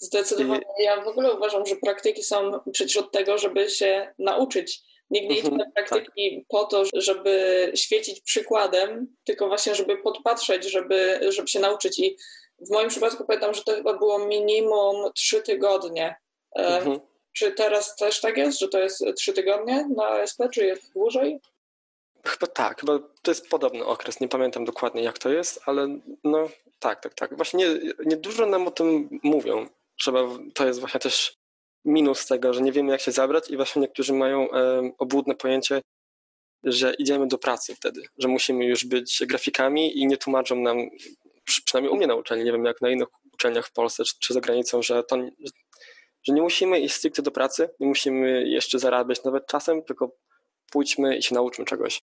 Zdecydowanie. Ja w ogóle uważam, że praktyki są przecież od tego, żeby się nauczyć Nikt nie idzie na mhm, praktyki tak. po to, żeby świecić przykładem, tylko właśnie, żeby podpatrzeć, żeby, żeby się nauczyć. I w moim przypadku pamiętam, że to chyba było minimum trzy tygodnie. E, mhm. Czy teraz też tak jest, że to jest trzy tygodnie na SP, czy jest dłużej? Chyba tak, chyba to jest podobny okres. Nie pamiętam dokładnie jak to jest, ale no tak, tak, tak. Właśnie nie, nie nam o tym mówią. Trzeba, to jest właśnie też minus tego, że nie wiemy jak się zabrać i właśnie niektórzy mają obłudne pojęcie, że idziemy do pracy wtedy, że musimy już być grafikami i nie tłumaczą nam, przynajmniej u mnie na uczelni, nie wiem jak na innych uczelniach w Polsce czy, czy za granicą, że to że nie musimy iść stricte do pracy, nie musimy jeszcze zarabiać nawet czasem, tylko pójdźmy i się nauczmy czegoś.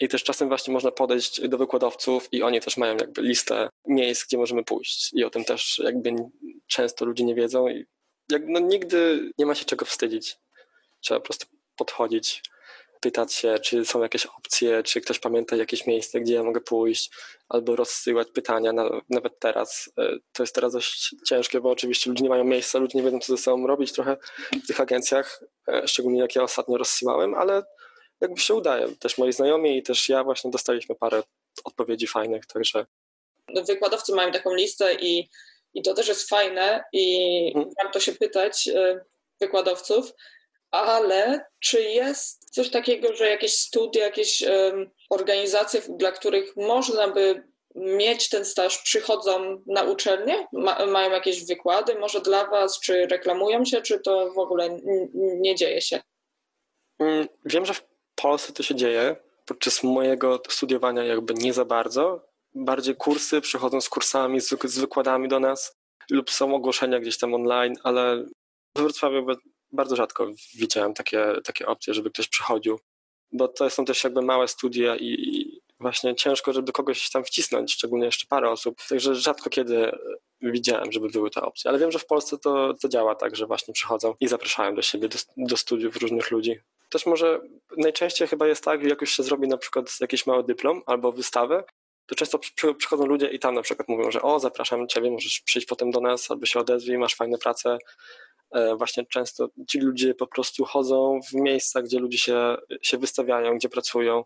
I też czasem właśnie można podejść do wykładowców i oni też mają jakby listę miejsc, gdzie możemy pójść. I o tym też jakby często ludzie nie wiedzą i jak, no, nigdy nie ma się czego wstydzić. Trzeba po prostu podchodzić pytać się, czy są jakieś opcje, czy ktoś pamięta jakieś miejsce, gdzie ja mogę pójść, albo rozsyłać pytania, nawet teraz. E, to jest teraz dość ciężkie, bo oczywiście ludzie nie mają miejsca, ludzie nie wiedzą, co ze sobą robić trochę w tych agencjach, e, szczególnie jak ja ostatnio rozsyłałem, ale jakby się udaje. Też moi znajomi i też ja właśnie dostaliśmy parę odpowiedzi fajnych, także... Wykładowcy mają taką listę i, i to też jest fajne i hmm. warto się pytać e, wykładowców, ale czy jest coś takiego, że jakieś studia, jakieś um, organizacje, dla których można by mieć ten staż, przychodzą na uczelnię, ma, mają jakieś wykłady, może dla Was, czy reklamują się, czy to w ogóle nie dzieje się? Mm, wiem, że w Polsce to się dzieje. Podczas mojego studiowania jakby nie za bardzo. Bardziej kursy, przychodzą z kursami, z, z wykładami do nas lub są ogłoszenia gdzieś tam online, ale w Wrocławiu bardzo rzadko widziałem takie, takie opcje, żeby ktoś przychodził, bo to są też jakby małe studia i, i właśnie ciężko, żeby kogoś tam wcisnąć, szczególnie jeszcze parę osób. Także rzadko kiedy widziałem, żeby były te opcje. Ale wiem, że w Polsce to, to działa tak, że właśnie przychodzą i zapraszają do siebie, do, do studiów różnych ludzi. Też może najczęściej chyba jest tak, jak już się zrobi na przykład jakiś mały dyplom albo wystawę, to często przychodzą ludzie i tam na przykład mówią, że o, zapraszam ciebie, możesz przyjść potem do nas, albo się odezwij, masz fajne prace, E, właśnie często ci ludzie po prostu chodzą w miejsca, gdzie ludzie się, się wystawiają, gdzie pracują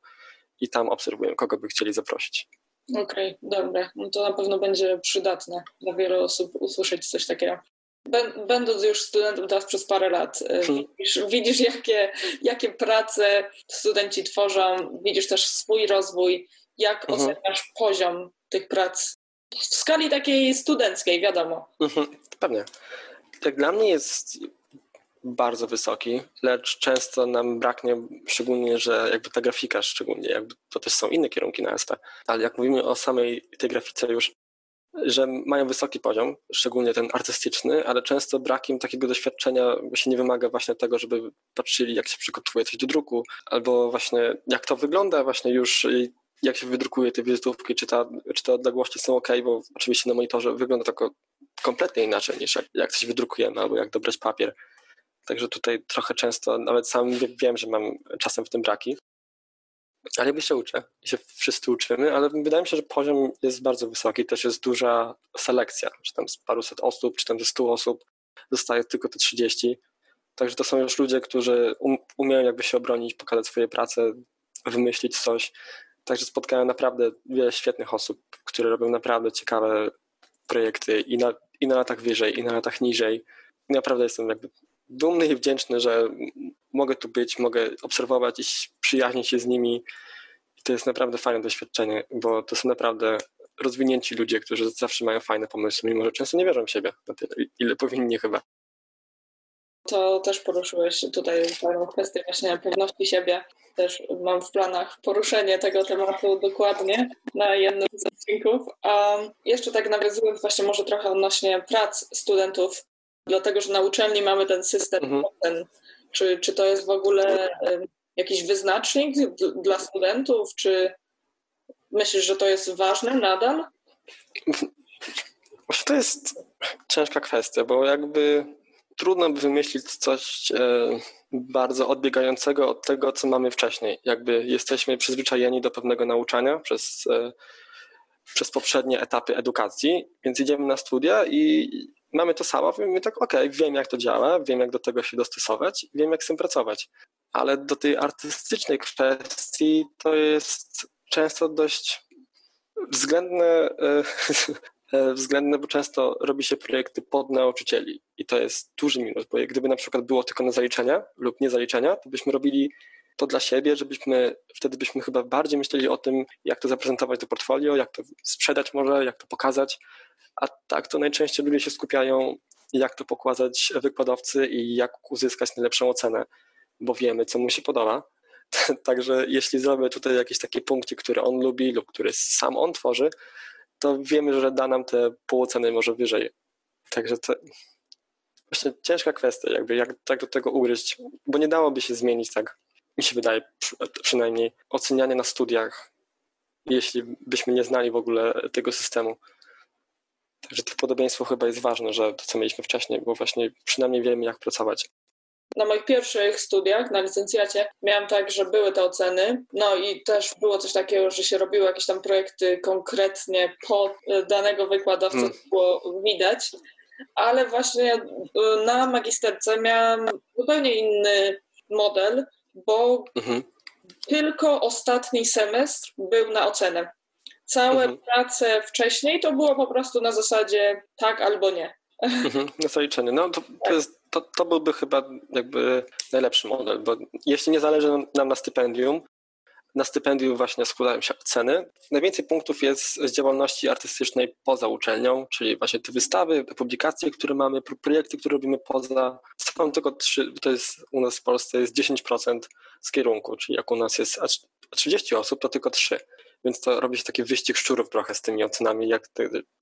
i tam obserwują, kogo by chcieli zaprosić. Okej, okay, dobra. No to na pewno będzie przydatne dla wielu osób usłyszeć coś takiego. Będąc już studentem teraz przez parę lat, e, hmm. widzisz, widzisz jakie, jakie prace studenci tworzą, widzisz też swój rozwój, jak hmm. oceniasz poziom tych prac w skali takiej studenckiej, wiadomo. Hmm. Pewnie jak dla mnie jest bardzo wysoki, lecz często nam braknie, szczególnie, że jakby ta grafika, szczególnie, jakby to też są inne kierunki na SP, ale jak mówimy o samej tej grafice już, że mają wysoki poziom, szczególnie ten artystyczny, ale często brak im takiego doświadczenia się nie wymaga właśnie tego, żeby patrzyli, jak się przygotowuje coś do druku, albo właśnie jak to wygląda właśnie już jak się wydrukuje te wizytówki, czy, ta, czy te odległości są ok, bo oczywiście na monitorze wygląda to kompletnie inaczej niż jak, jak coś wydrukujemy albo jak dobrać papier. Także tutaj trochę często, nawet sam wiem, że mam czasem w tym braki, ale jakby się uczę i się wszyscy uczymy, ale wydaje mi się, że poziom jest bardzo wysoki, też jest duża selekcja, czy tam z paruset osób, czy tam ze stu osób zostaje tylko te 30. Także to są już ludzie, którzy um, umieją jakby się obronić, pokazać swoje prace, wymyślić coś. Także spotkałem naprawdę wiele świetnych osób, które robią naprawdę ciekawe projekty i na, i na latach wyżej, i na latach niżej. Naprawdę jestem jakby dumny i wdzięczny, że mogę tu być, mogę obserwować i przyjaźnić się z nimi. To jest naprawdę fajne doświadczenie, bo to są naprawdę rozwinięci ludzie, którzy zawsze mają fajne pomysły, mimo że często nie wierzą w siebie na tyle, ile powinni chyba. To też poruszyłeś tutaj fajną kwestię właśnie pewności siebie. Też mam w planach poruszenie tego tematu dokładnie na jednym z odcinków. A jeszcze tak nawiązując właśnie może trochę odnośnie prac studentów, dlatego że na uczelni mamy ten system mhm. ten, czy, czy to jest w ogóle jakiś wyznacznik dla studentów, czy myślisz, że to jest ważne nadal? To jest ciężka kwestia, bo jakby trudno by wymyślić coś e, bardzo odbiegającego od tego, co mamy wcześniej. Jakby jesteśmy przyzwyczajeni do pewnego nauczania przez, e, przez poprzednie etapy edukacji, więc idziemy na studia i mamy to samo, mówimy tak, ok, wiem jak to działa, wiem jak do tego się dostosować, wiem jak z tym pracować. Ale do tej artystycznej kwestii to jest często dość względne e, [LAUGHS] E, względne, bo często robi się projekty pod nauczycieli i to jest duży minus, bo gdyby na przykład było tylko na zaliczenia lub nie zaliczenia, to byśmy robili to dla siebie, żebyśmy, wtedy byśmy chyba bardziej myśleli o tym, jak to zaprezentować do portfolio, jak to sprzedać może, jak to pokazać, a tak to najczęściej ludzie się skupiają, jak to pokazać wykładowcy i jak uzyskać najlepszą ocenę, bo wiemy, co mu się podoba. [LAUGHS] Także jeśli zrobię tutaj jakieś takie punkty, które on lubi lub które sam on tworzy, to wiemy, że da nam te pół oceny może wyżej. Także to właśnie ciężka kwestia, jakby jak tak do tego ugryźć, bo nie dałoby się zmienić tak, mi się wydaje przynajmniej, ocenianie na studiach, jeśli byśmy nie znali w ogóle tego systemu. Także to podobieństwo chyba jest ważne, że to co mieliśmy wcześniej, bo właśnie przynajmniej wiemy jak pracować. Na moich pierwszych studiach na licencjacie miałam tak, że były te oceny, no i też było coś takiego, że się robiło jakieś tam projekty konkretnie pod danego wykładowcę, hmm. było widać, ale właśnie y, na magisterce miałam zupełnie inny model, bo mhm. tylko ostatni semestr był na ocenę. Całe mhm. prace wcześniej to było po prostu na zasadzie tak albo nie. Mhm, na zaliczenie. No to, to, jest, to, to byłby chyba jakby najlepszy model, bo jeśli nie zależy nam na stypendium, na stypendium właśnie składają się oceny. Najwięcej punktów jest z działalności artystycznej poza uczelnią, czyli właśnie te wystawy, publikacje, które mamy, projekty, które robimy poza. Są tylko trzy, to jest u nas w Polsce jest 10% z kierunku, czyli jak u nas jest 30 osób, to tylko 3. Więc to robi się taki wyścig szczurów trochę z tymi ocenami, jak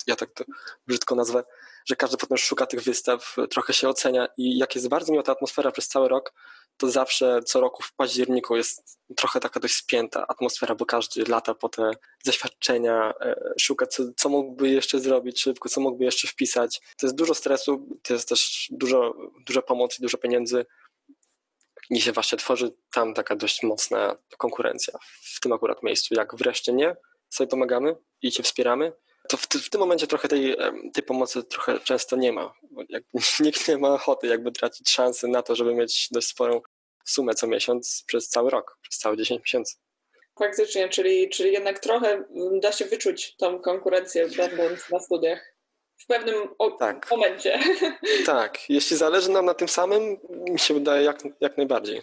ja tak to brzydko nazwę, że każdy potem szuka tych wystaw, trochę się ocenia i jak jest bardzo miła ta atmosfera przez cały rok, to zawsze co roku w październiku jest trochę taka dość spięta atmosfera, bo każdy lata po te zaświadczenia, e, szuka co, co mógłby jeszcze zrobić szybko, co mógłby jeszcze wpisać. To jest dużo stresu, to jest też dużo, dużo pomocy, dużo pieniędzy i się właśnie tworzy tam taka dość mocna konkurencja w tym akurat miejscu. Jak wreszcie nie, sobie pomagamy i cię wspieramy, to w, w, tym momencie trochę tej, tej pomocy trochę często nie ma. Jak, [LAUGHS] nikt nie ma ochoty jakby tracić szansy na to, żeby mieć dość sporą sumę co miesiąc przez cały rok, przez całe 10 miesięcy. Faktycznie, czyli, czyli jednak trochę da się wyczuć tą konkurencję będąc na studiach w pewnym tak. momencie. Tak, jeśli zależy nam na tym samym, mi się wydaje jak, jak najbardziej.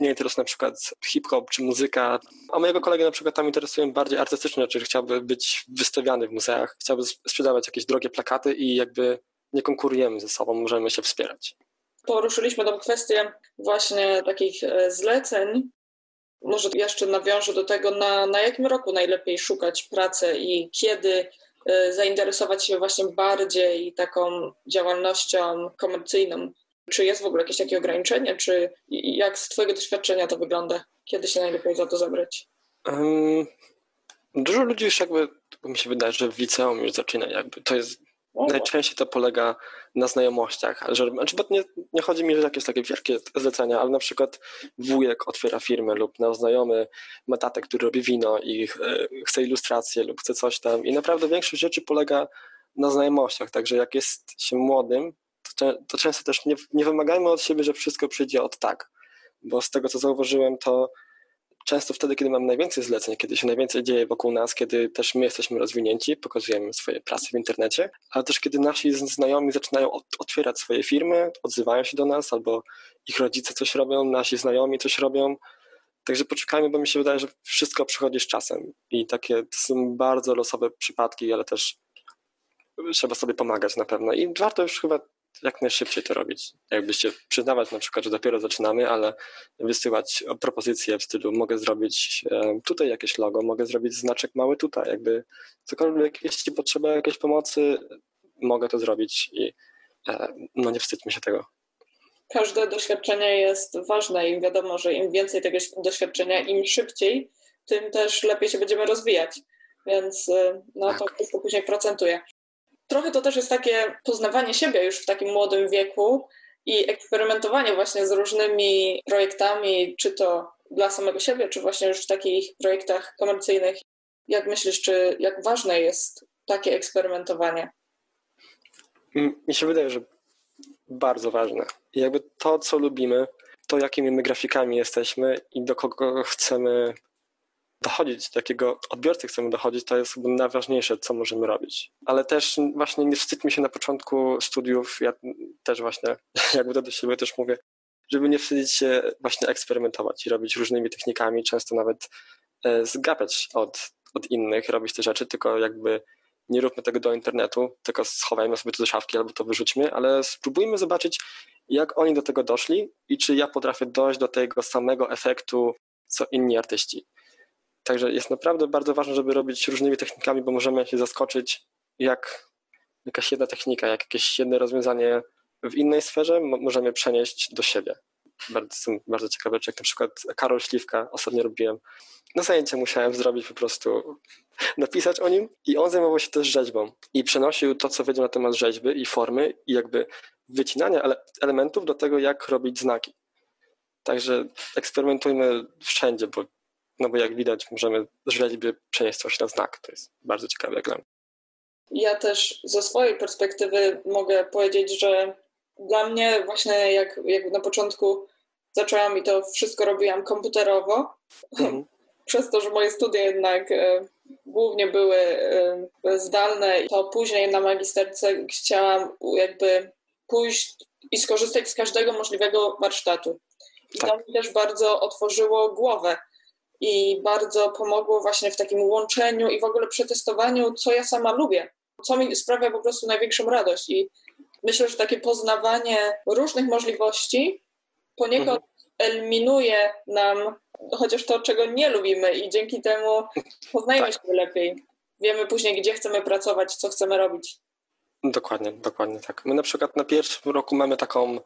Nie interesuje na przykład hip-hop czy muzyka, a mojego kolegę na przykład tam interesują bardziej artystyczne rzeczy, chciałby być wystawiany w muzeach, chciałby sprzedawać jakieś drogie plakaty i jakby nie konkurujemy ze sobą, możemy się wspierać. Poruszyliśmy tą kwestię właśnie takich e, zleceń. Może jeszcze nawiążę do tego, na, na jakim roku najlepiej szukać pracy i kiedy Y, zainteresować się właśnie bardziej taką działalnością komercyjną? Czy jest w ogóle jakieś takie ograniczenie, czy jak z Twojego doświadczenia to wygląda? Kiedy się najlepiej za to zabrać? Um, dużo ludzi już jakby, mi się wydaje, że w liceum już zaczyna jakby, to jest Najczęściej to polega na znajomościach. Że, znaczy, nie, nie chodzi mi o jakieś takie wielkie zlecenia, ale na przykład wujek otwiera firmę lub na znajomy ma tatę, który robi wino i e, chce ilustrację lub chce coś tam. I naprawdę większość rzeczy polega na znajomościach. Także jak jest się młodym, to, to często też nie, nie wymagajmy od siebie, że wszystko przyjdzie od tak. Bo z tego, co zauważyłem, to często wtedy, kiedy mamy najwięcej zleceń, kiedy się najwięcej dzieje wokół nas, kiedy też my jesteśmy rozwinięci, pokazujemy swoje prace w internecie, ale też kiedy nasi znajomi zaczynają otwierać swoje firmy, odzywają się do nas, albo ich rodzice coś robią, nasi znajomi coś robią. Także poczekajmy, bo mi się wydaje, że wszystko przychodzi z czasem i takie to są bardzo losowe przypadki, ale też trzeba sobie pomagać na pewno. I warto już chyba jak najszybciej to robić. Jakbyście przyznawać na przykład, że dopiero zaczynamy, ale wysyłać propozycje w stylu mogę zrobić e, tutaj jakieś logo, mogę zrobić znaczek mały tutaj, jakby cokolwiek, jeśli potrzeba jakiejś pomocy, mogę to zrobić i e, no nie wstydźmy się tego. Każde doświadczenie jest ważne i wiadomo, że im więcej tego doświadczenia, im szybciej, tym też lepiej się będziemy rozwijać. Więc e, no, tak. to wszystko później procentuje trochę to też jest takie poznawanie siebie już w takim młodym wieku i eksperymentowanie właśnie z różnymi projektami, czy to dla samego siebie, czy właśnie już w takich projektach komercyjnych. Jak myślisz, czy jak ważne jest takie eksperymentowanie? Mi się wydaje, że bardzo ważne. Jakby to, co lubimy, to jakimi my grafikami jesteśmy i do kogo chcemy dochodzić, do jakiego odbiorcy chcemy dochodzić, to jest najważniejsze, co możemy robić. Ale też właśnie nie wstydźmy się na początku studiów, ja też właśnie, [LAUGHS] jakby do siebie też mówię, żeby nie wstydzić się właśnie eksperymentować i robić różnymi technikami, często nawet e, zgapiać od, od innych, robić te rzeczy, tylko jakby nie róbmy tego do internetu, tylko schowajmy sobie to do szafki albo to wyrzućmy, ale spróbujmy zobaczyć, jak oni do tego doszli i czy ja potrafię dojść do tego samego efektu, co inni artyści. Także jest naprawdę bardzo ważne, żeby robić różnymi technikami, bo możemy się zaskoczyć, jak jakaś jedna technika, jak jakieś jedno rozwiązanie w innej sferze możemy przenieść do siebie. Bardzo, są bardzo ciekawe rzeczy, jak na przykład Karol Śliwka ostatnio robiłem. Na zajęcie musiałem zrobić po prostu, [LAUGHS] napisać o nim i on zajmował się też rzeźbą i przenosił to, co wiedział na temat rzeźby i formy i jakby wycinania elementów do tego, jak robić znaki. Także eksperymentujmy wszędzie, bo, no bo jak widać, możemy z rzeźby przenieść coś na znak. To jest bardzo ciekawe jak dla mnie. Ja też ze swojej perspektywy mogę powiedzieć, że dla mnie właśnie jak, jak na początku zaczęłam i to wszystko robiłam komputerowo, mhm. [LAUGHS] przez to, że moje studia jednak e, głównie były e, zdalne, to później na magisterce chciałam jakby pójść i skorzystać z każdego możliwego warsztatu. I tak. to mi też bardzo otworzyło głowę i bardzo pomogło właśnie w takim łączeniu i w ogóle przetestowaniu, co ja sama lubię, co mi sprawia po prostu największą radość. I myślę, że takie poznawanie różnych możliwości poniekąd mhm. eliminuje nam chociaż to, czego nie lubimy i dzięki temu poznajemy tak. się lepiej. Wiemy później, gdzie chcemy pracować, co chcemy robić. Dokładnie, dokładnie tak. My na przykład na pierwszym roku mamy taką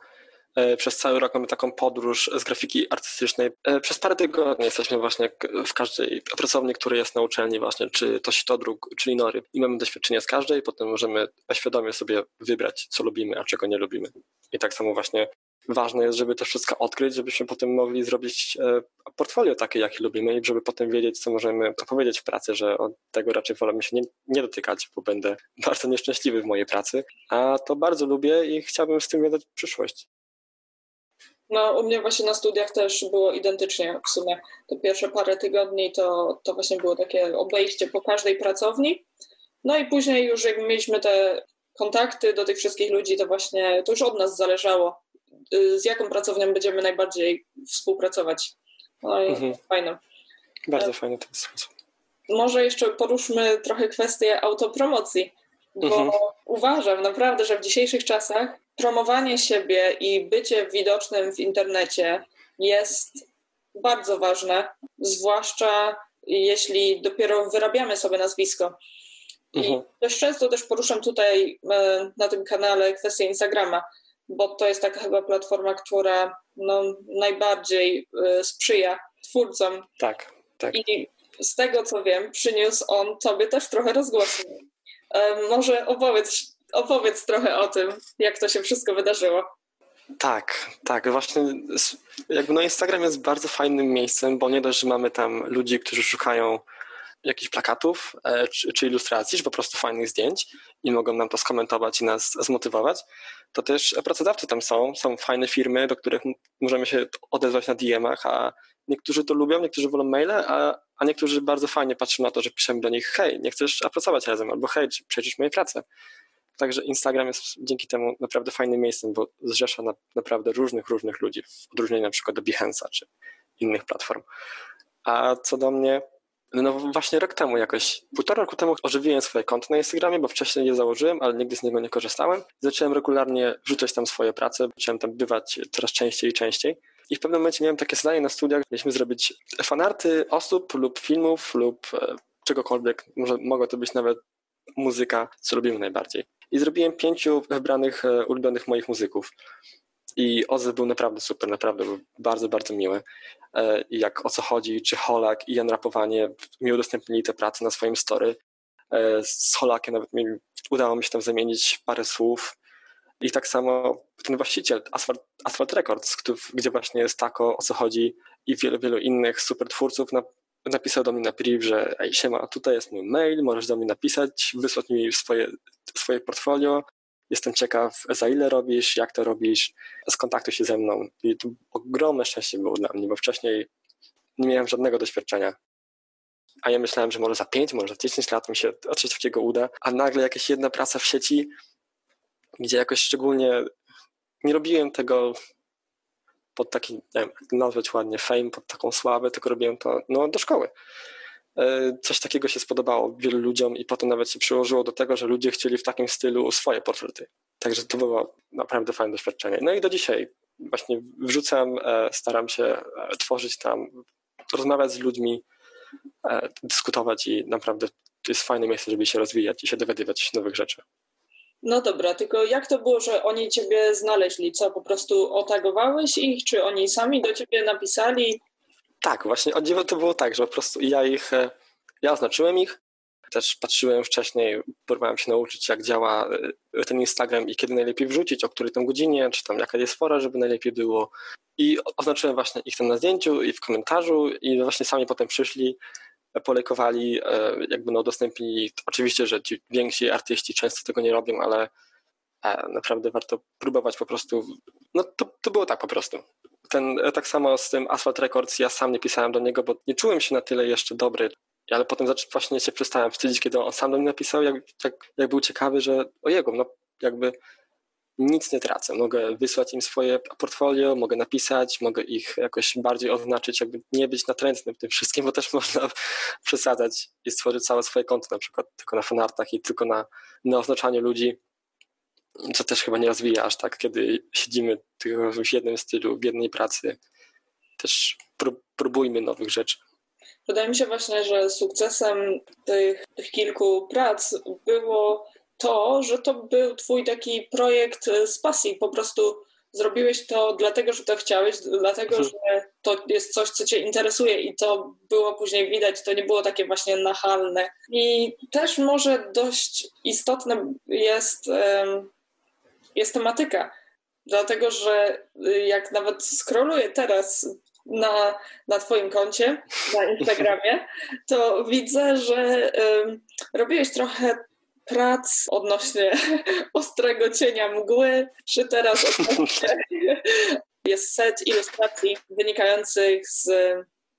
przez cały rok mamy taką podróż z grafiki artystycznej. E, przez parę tygodni jesteśmy właśnie w każdej pracowni, która jest na uczelni właśnie, czy to Sitodruk, czy Linory i mamy doświadczenie z każdej, potem możemy świadomie sobie wybrać, co lubimy, a czego nie lubimy. I tak samo właśnie ważne jest, żeby to wszystko odkryć, żebyśmy potem mogli zrobić e, portfolio takie, jakie lubimy i żeby potem wiedzieć, co możemy powiedzieć w pracy, że od tego raczej wolę się nie, nie dotykać, bo będę [LAUGHS] bardzo nieszczęśliwy w mojej pracy, a to bardzo lubię i chciałbym z tym wiązać przyszłość. No, u mnie właśnie na studiach też było identycznie w sumie. Te pierwsze parę tygodni to, to właśnie było takie obejście po każdej pracowni. No i później już jak mieliśmy te kontakty do tych wszystkich ludzi, to właśnie to już od nas zależało, y, z jaką pracownią będziemy najbardziej współpracować. No i mhm. fajne. Bardzo fajny ten sposób. Może jeszcze poruszmy trochę kwestię autopromocji, bo mhm. uważam naprawdę, że w dzisiejszych czasach promowanie siebie i bycie widocznym w internecie jest bardzo ważne, zwłaszcza jeśli dopiero wyrabiamy sobie nazwisko. Mhm. I dość często też poruszam tutaj e, na tym kanale kwestię Instagrama, bo to jest taka chyba platforma, która no, najbardziej e, sprzyja twórcom. Tak, tak. I z tego co wiem, przyniósł on tobie też trochę rozgłosu. E, może opowiedz opowiedz trochę o tym, jak to się wszystko wydarzyło. Tak, tak. Właśnie jakby no Instagram jest bardzo fajnym miejscem, bo nie dość, że mamy tam ludzi, którzy szukają jakichś plakatów e, czy, czy, ilustracji, czy po prostu fajnych zdjęć i mogą nam to skomentować i nas zmotywować, to też pracodawcy tam są, są fajne firmy, do których możemy się odezwać na DM-ach, a niektórzy to lubią, niektórzy wolą maile, a, a niektórzy bardzo fajnie patrzą na to, że piszemy do nich hej, nie chcesz pracować razem, albo hej, przejrzysz mojej pracę. Także Instagram jest dzięki temu naprawdę fajnym miejscem, bo zrzesza na, naprawdę różnych, różnych ludzi, w odróżnieniu na przykład do Behance'a czy innych platform. A co do mnie, no właśnie rok temu jakoś, półtora roku temu ożywiłem swoje konto na Instagramie, bo wcześniej je założyłem, ale nigdy z niego nie korzystałem. Zacząłem regularnie wrzucać tam swoje prace, zacząłem tam bywać coraz częściej i częściej. I w pewnym momencie miałem takie zadanie na studiach, mieliśmy zrobić fanarty osób lub filmów lub e, czegokolwiek. Może mogło to być nawet muzyka, co lubimy najbardziej i zrobiłem pięciu wybranych e, ulubionych moich muzyków. I odzew był naprawdę super, naprawdę był bardzo, bardzo miły. E, I jak o co chodzi, czy Holak i Jan Rapowanie mi udostępnili te prace na swoim story. E, z Holakiem nawet mi udało mi się tam zamienić parę słów. I tak samo ten właściciel Asphalt, Asphalt Records, gdzie właśnie jest tako, o co chodzi i wielu, wielu innych super twórców napisał do mnie na priv, że ej siema, tutaj jest mój mail, możesz do mnie napisać, wysłać mi swoje, swoje portfolio, jestem ciekaw za ile robisz, jak to robisz, skontaktuj się ze mną. I to ogromne szczęście było dla mnie, bo wcześniej nie miałem żadnego doświadczenia. A ja myślałem, że może za 5, może za 10 lat mi się coś takiego uda, a nagle jakaś jedna praca w sieci, gdzie jakoś szczególnie nie robiłem tego pod taki, nie wiem, nazwać ładnie, fame, pod taką sławę, tylko robiłem to no, do szkoły. E, coś takiego się spodobało wielu ludziom i potem nawet się przyłożyło do tego, że ludzie chcieli w takim stylu swoje portrety. Także to było naprawdę fajne doświadczenie. No i do dzisiaj właśnie wrzucam, e, staram się e, tworzyć tam, rozmawiać z ludźmi, dyskutować i naprawdę to jest fajne miejsce, żeby się rozwijać i się dowiadywać nowych rzeczy. No dobra, tylko jak to było, że oni ciebie znaleźli? Co, po prostu otagowałeś ich, czy oni sami do ciebie napisali? Tak, właśnie o dziwo to było tak, że po prostu ja ich, e, ja oznaczyłem ich, Też patrzyłem wcześniej, próbowałem się nauczyć, jak działa e, ten Instagram i kiedy najlepiej wrzucić, o której tam godzinie, czy tam jaka jest pora, żeby najlepiej było. I oznaczyłem właśnie ich tam na zdjęciu i w komentarzu i właśnie sami potem przyszli, polekowali, e, jakby no udostępnili. Oczywiście, że ci więksi artyści często tego nie robią, ale e, naprawdę warto próbować po prostu. No to, to było tak po prostu. Ten, tak samo z tym Asphalt Records, ja sam nie pisałem do niego, bo nie czułem się na tyle jeszcze dobry, ale potem właśnie się przestałem wstydzić, kiedy on sam do mnie napisał, jak, jak, jak był ciekawy, że o jego, no jakby nic nie tracę. Mogę wysłać im swoje portfolio, mogę napisać, mogę ich jakoś bardziej oznaczyć, jakby nie być natrętnym tym wszystkim, bo też [LAUGHS] można przesadzać i stworzyć całe swoje konto, na przykład tylko na fanartach i tylko na, na oznaczaniu ludzi, co też chyba nie rozwija aż tak, kiedy siedzimy tylko w jednym stylu, w jednej pracy. Też próbujmy nowych rzeczy. Wydaje mi się właśnie, że sukcesem tych, tych kilku prac było to, że to był twój taki projekt e, z pasji. Po prostu zrobiłeś to dlatego, że to chciałeś, dlatego, mhm. że to jest coś, co cię interesuje i to było później widać, to nie było takie właśnie nachalne. I też może dość istotne jest, jest tematyka, dlatego, że y, jak nawet scrolluję teraz na, na Twoim koncie, na Instagramie, to widzę, że robiłeś trochę prac odnośnie [LAUGHS] ostrego cienia mgły, czy teraz odnośnie [LAUGHS] jest set ilustracji wynikających z,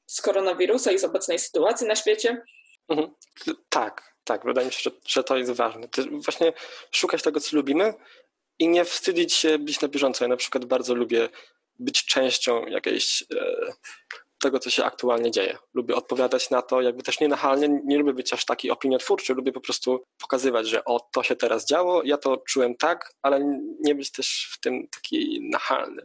z koronawirusa i z obecnej sytuacji na świecie. Mhm. Tak, tak. Wydaje mi się, że, że to jest ważne. To właśnie szukać tego, co lubimy i nie wstydzić się być na bieżąco. Ja na przykład bardzo lubię być częścią jakiejś e, tego, co się aktualnie dzieje. Lubię odpowiadać na to, jakby też nie nachalnie, nie lubię być aż taki opiniotwórczy, lubię po prostu pokazywać, że o, to się teraz działo, ja to czułem tak, ale nie być też w tym taki nachalny.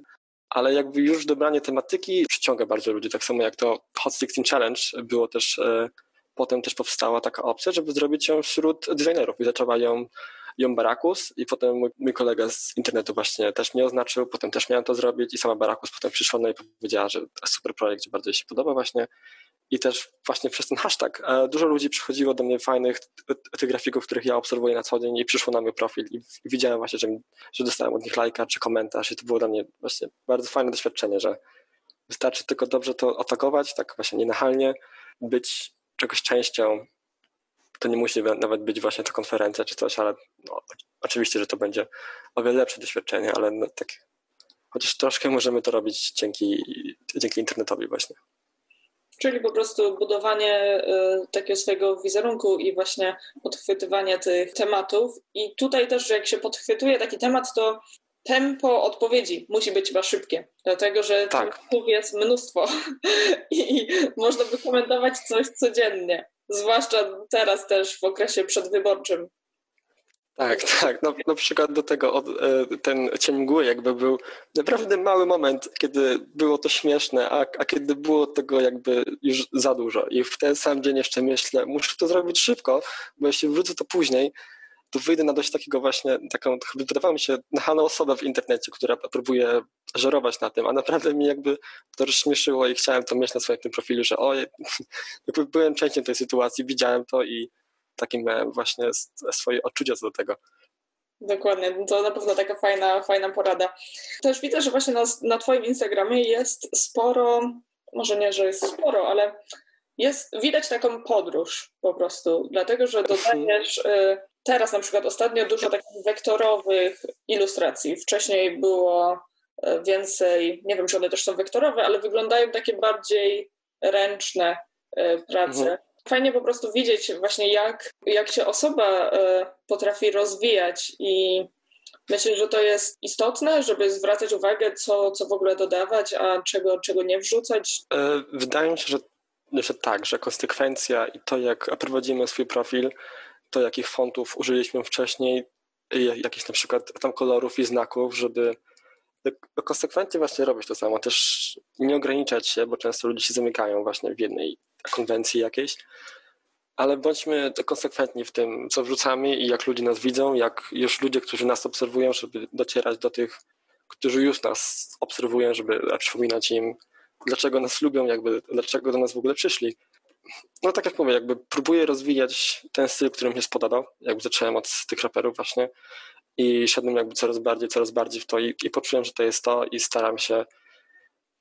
Ale jakby już dobranie tematyki przyciąga bardzo ludzi, tak samo jak to Hot 16 Challenge było też, e, potem też powstała taka opcja, żeby zrobić ją wśród designerów i zaczęła ją ją Barakus i potem mój, mój, kolega z internetu właśnie też mnie oznaczył, potem też miałem to zrobić i sama Barakus potem przyszła no i powiedziała, że super projekt, że bardzo jej się podoba właśnie. I też właśnie przez ten hashtag e, dużo ludzi przychodziło do mnie fajnych tych grafików, których ja obserwuję na co dzień i przyszło na mój profil i widziałem właśnie, że, że dostałem od nich lajka czy komentarz i to było dla mnie właśnie bardzo fajne doświadczenie, że wystarczy tylko dobrze to atakować, tak właśnie nienachalnie, być czegoś częścią to nie musi nawet być właśnie ta konferencja czy coś, ale no, oczywiście, że to będzie o wiele lepsze doświadczenie, ale no, tak, chociaż troszkę możemy to robić dzięki, dzięki internetowi właśnie. Czyli po prostu budowanie y, takiego swojego wizerunku i właśnie podchwytywanie tych tematów. I tutaj też, że jak się podchwytuje taki temat, to tempo odpowiedzi musi być chyba szybkie, dlatego że tak. tematów jest mnóstwo [LAUGHS] i można by komentować coś codziennie zwłaszcza teraz też w okresie przedwyborczym. Tak, tak. No, na przykład do tego od, e, ten cień mgły jakby był naprawdę mały moment, kiedy było to śmieszne, a, a kiedy było tego jakby już za dużo. I w ten sam dzień jeszcze myślę, muszę to zrobić szybko, bo jeśli wrócę to później, to wyjdę na dość takiego właśnie, taką, wydawało mi się, nachalną osobę w internecie, która próbuje żerować na tym, a naprawdę mi jakby to rozśmieszyło i chciałem to mieć na swoim tym profilu, że o, [LAUGHS] jakby byłem częścią tej sytuacji, widziałem to i takim miałem właśnie swoje odczucia co do tego. Dokładnie, to na pewno taka fajna, fajna porada. Też widzę, że właśnie na, na Twoim Instagramie jest sporo, może nie, że jest sporo, ale jest, widać taką podróż po prostu, dlatego że dodajesz y, teraz na przykład ostatnio dużo takich wektorowych ilustracji. Wcześniej było więcej, nie wiem, czy one też są wektorowe, ale wyglądają takie bardziej ręczne e, prace. Mhm. Fajnie po prostu widzieć właśnie, jak, jak się osoba e, potrafi rozwijać i myślę, że to jest istotne, żeby zwracać uwagę, co, co w ogóle dodawać, a czego, czego nie wrzucać. Wydaje mi się, że, że tak, że konsekwencja i to, jak prowadzimy swój profil, to, jakich fontów użyliśmy wcześniej, jakichś na przykład tam kolorów i znaków, żeby konsekwentnie właśnie robić to samo. Też nie ograniczać się, bo często ludzie się zamykają właśnie w jednej konwencji jakiejś, ale bądźmy konsekwentni w tym, co wrzucamy i jak ludzie nas widzą, jak już ludzie, którzy nas obserwują, żeby docierać do tych, którzy już nas obserwują, żeby przypominać im, dlaczego nas lubią, jakby, dlaczego do nas w ogóle przyszli no tak jak mówię, jakby próbuję rozwijać ten styl, który mi się spodobał. Jakby zacząłem od tych raperów właśnie i szedłem jakby coraz bardziej, coraz bardziej w to i, i poczułem, że to jest to i staram się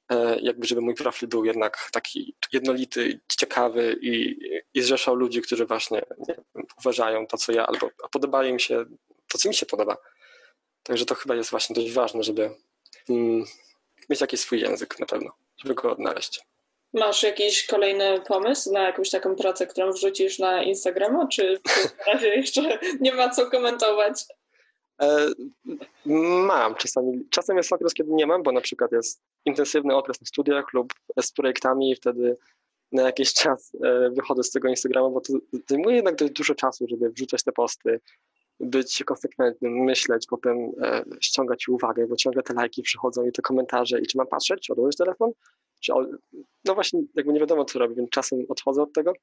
e, jakby, żeby mój profil był jednak taki jednolity, ciekawy i, i zrzeszał ludzi, którzy właśnie uważają to, co ja, albo podoba im się to, co mi się podoba. Także to chyba jest właśnie dość ważne, żeby mm, mieć jakiś swój język na pewno, żeby go odnaleźć. Masz jakiś kolejny pomysł na jakąś taką pracę, którą wrzucisz na Instagrama, czy na razie jeszcze nie ma co komentować? E, mam czasami. Czasem jest okres, kiedy nie mam, bo na przykład jest intensywny okres na studiach lub z projektami i wtedy na jakiś czas e, wychodzę z tego Instagrama, bo to zajmuje jednak dość dużo czasu, żeby wrzucać te posty, być konsekwentnym, myśleć, potem e, ściągać uwagę, bo ciągle te lajki przychodzą i te komentarze i czy mam patrzeć, czy odłożyć telefon, czy no właśnie jakby nie wiadomo co robię, więc czasem odchodzę od tego.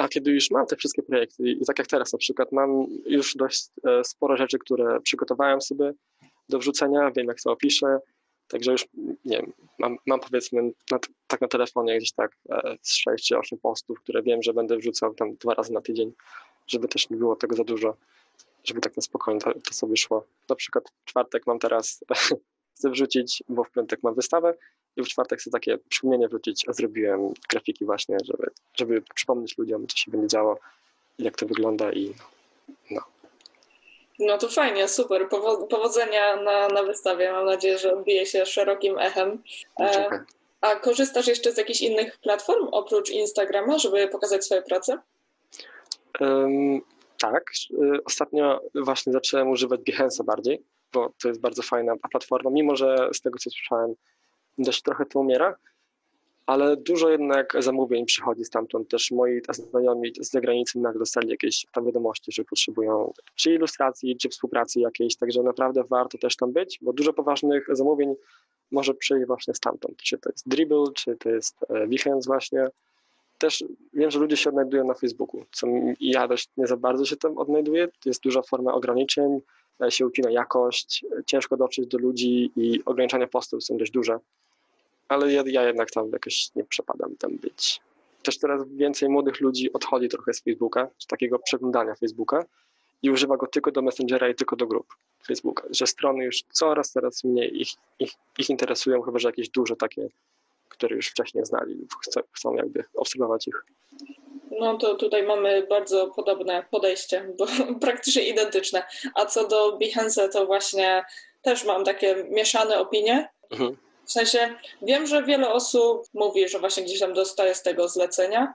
A kiedy już mam te wszystkie projekty i tak jak teraz na przykład mam już dość e, sporo rzeczy, które przygotowałem sobie do wrzucenia, wiem jak to opiszę, także już nie wiem, mam, mam powiedzmy na, tak na telefonie gdzieś tak e, z 6 czy 8 postów, które wiem, że będę wrzucał tam dwa razy na tydzień, żeby też nie było tego za dużo żeby tak na spokojnie to, to sobie szło. Na przykład w czwartek mam teraz, [LAUGHS] chcę wrzucić, bo w piątek mam wystawę i w czwartek chcę takie przypomnienie wrzucić, a zrobiłem grafiki właśnie, żeby, żeby przypomnieć ludziom, co się będzie działo jak to wygląda i no. No to fajnie, super. powodzenia na, na wystawie. Mam nadzieję, że odbije się szerokim echem. E, a korzystasz jeszcze z jakichś innych platform oprócz Instagrama, żeby pokazać swoje prace? Um, tak, y, ostatnio właśnie zacząłem używać Behance'a bardziej, bo to jest bardzo fajna platforma, mimo że z tego co słyszałem dość trochę to umiera, ale dużo jednak zamówień przychodzi stamtąd. Też moi znajomi z zagranicy nagle dostali jakieś tam wiadomości, że potrzebują czy ilustracji, czy współpracy jakiejś, także naprawdę warto też tam być, bo dużo poważnych zamówień może przyjść właśnie stamtąd. Czy to jest Dribble, czy to jest e, Behance właśnie, też wiem, że ludzie się odnajdują na Facebooku, co ja dość nie za bardzo się tam odnajduję. Jest duża forma ograniczeń, się ucina jakość, ciężko dotrzeć do ludzi i ograniczenia postów są dość duże. Ale ja, ja jednak tam jakoś nie przepadam tam być. Też teraz więcej młodych ludzi odchodzi trochę z Facebooka, z takiego przeglądania Facebooka i używa go tylko do Messengera i tylko do grup Facebooka. Że strony już coraz, coraz mniej ich, ich, ich interesują, chyba że jakieś duże takie które już wcześniej znali lub chcą, chcą jakby obserwować ich. No to tutaj mamy bardzo podobne podejście, bo [LAUGHS] praktycznie identyczne. A co do Behance, to właśnie też mam takie mieszane opinie. Mhm. W sensie wiem, że wiele osób mówi, że właśnie gdzieś tam dostaje z tego zlecenia.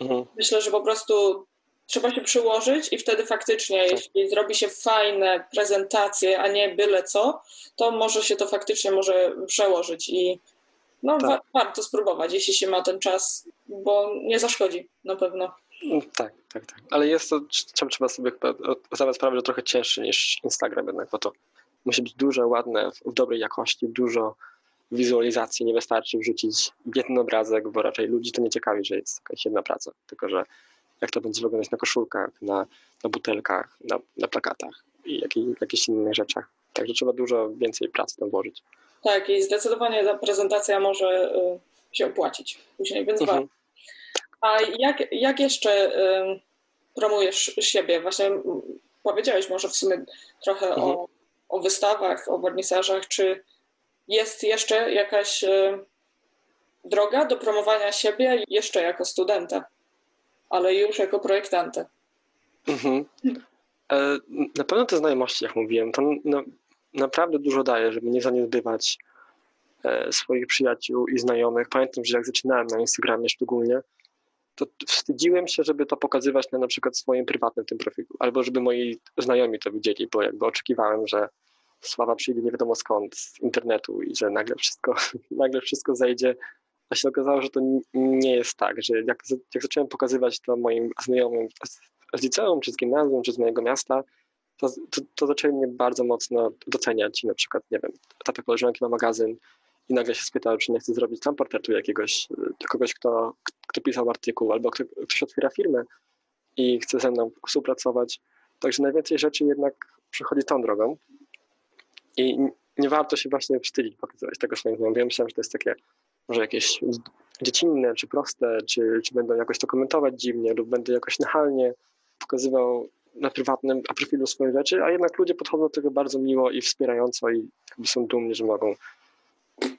Mhm. Myślę, że po prostu trzeba się przyłożyć i wtedy faktycznie, tak. jeśli zrobi się fajne prezentacje, a nie byle co, to może się to faktycznie może przełożyć i no tak. wa warto spróbować, jeśli się ma ten czas, bo nie zaszkodzi na pewno. Mm, tak, tak, tak. Ale jest to, trzeba sobie zdawać sprawę, że trochę cięższy niż Instagram jednak, bo to musi być duże, ładne, w dobrej jakości, dużo wizualizacji, nie wystarczy wrzucić jeden obrazek, bo raczej ludzi to nie ciekawi, że jest jakaś jedna praca, tylko że jak to będzie wyglądać na koszulkach, na, na butelkach, na, na plakatach i jakich, jakichś innych rzeczach. Także trzeba dużo więcej pracy tam włożyć. Tak, i zdecydowanie ta prezentacja może y, się opłacić później, więc mhm. A jak, jak jeszcze y, promujesz siebie? Właśnie powiedziałeś może w sumie trochę mhm. o, o wystawach, o wernisażach. Czy jest jeszcze jakaś y, droga do promowania siebie jeszcze jako studenta, ale już jako projektanta? Mhm. E, na pewno te znajomości, jak mówiłem, to no, naprawdę dużo daje, żeby nie zaniedbywać e, swoich przyjaciół i znajomych. Pamiętam, że jak zaczynałem na Instagramie szczególnie, to wstydziłem się, żeby to pokazywać na na przykład swoim prywatnym tym profilu, albo żeby moi znajomi to widzieli, bo jakby oczekiwałem, że sława przyjdzie nie wiadomo skąd z internetu i że nagle wszystko, [LAUGHS] nagle wszystko zejdzie, a się okazało, że to nie jest tak, że jak, jak zacząłem pokazywać to moim znajomym z liceum, czy z gimnazjum, czy z mojego miasta, to, to, to zaczęli mnie bardzo mocno doceniać. I na przykład, nie wiem, tata koleżanki ma magazyn i nagle się spytał, czy nie chce zrobić tam portretu jakiegoś, kogoś, kto, kto pisał artykuł, albo kto, ktoś otwiera firmę i chce ze mną współpracować. Także najwięcej rzeczy jednak przychodzi tą drogą i nie warto się właśnie wstydzić pokazywać tego swoim znajomym. Myślałem, że to jest takie może jakieś dziecinne, czy proste, czy, czy będą jakoś to komentować dziwnie, lub będę jakoś nachalnie pokazywał na prywatnym profilu swoje rzeczy, a jednak ludzie podchodzą do tego bardzo miło i wspierająco i jakby są dumni, że mogą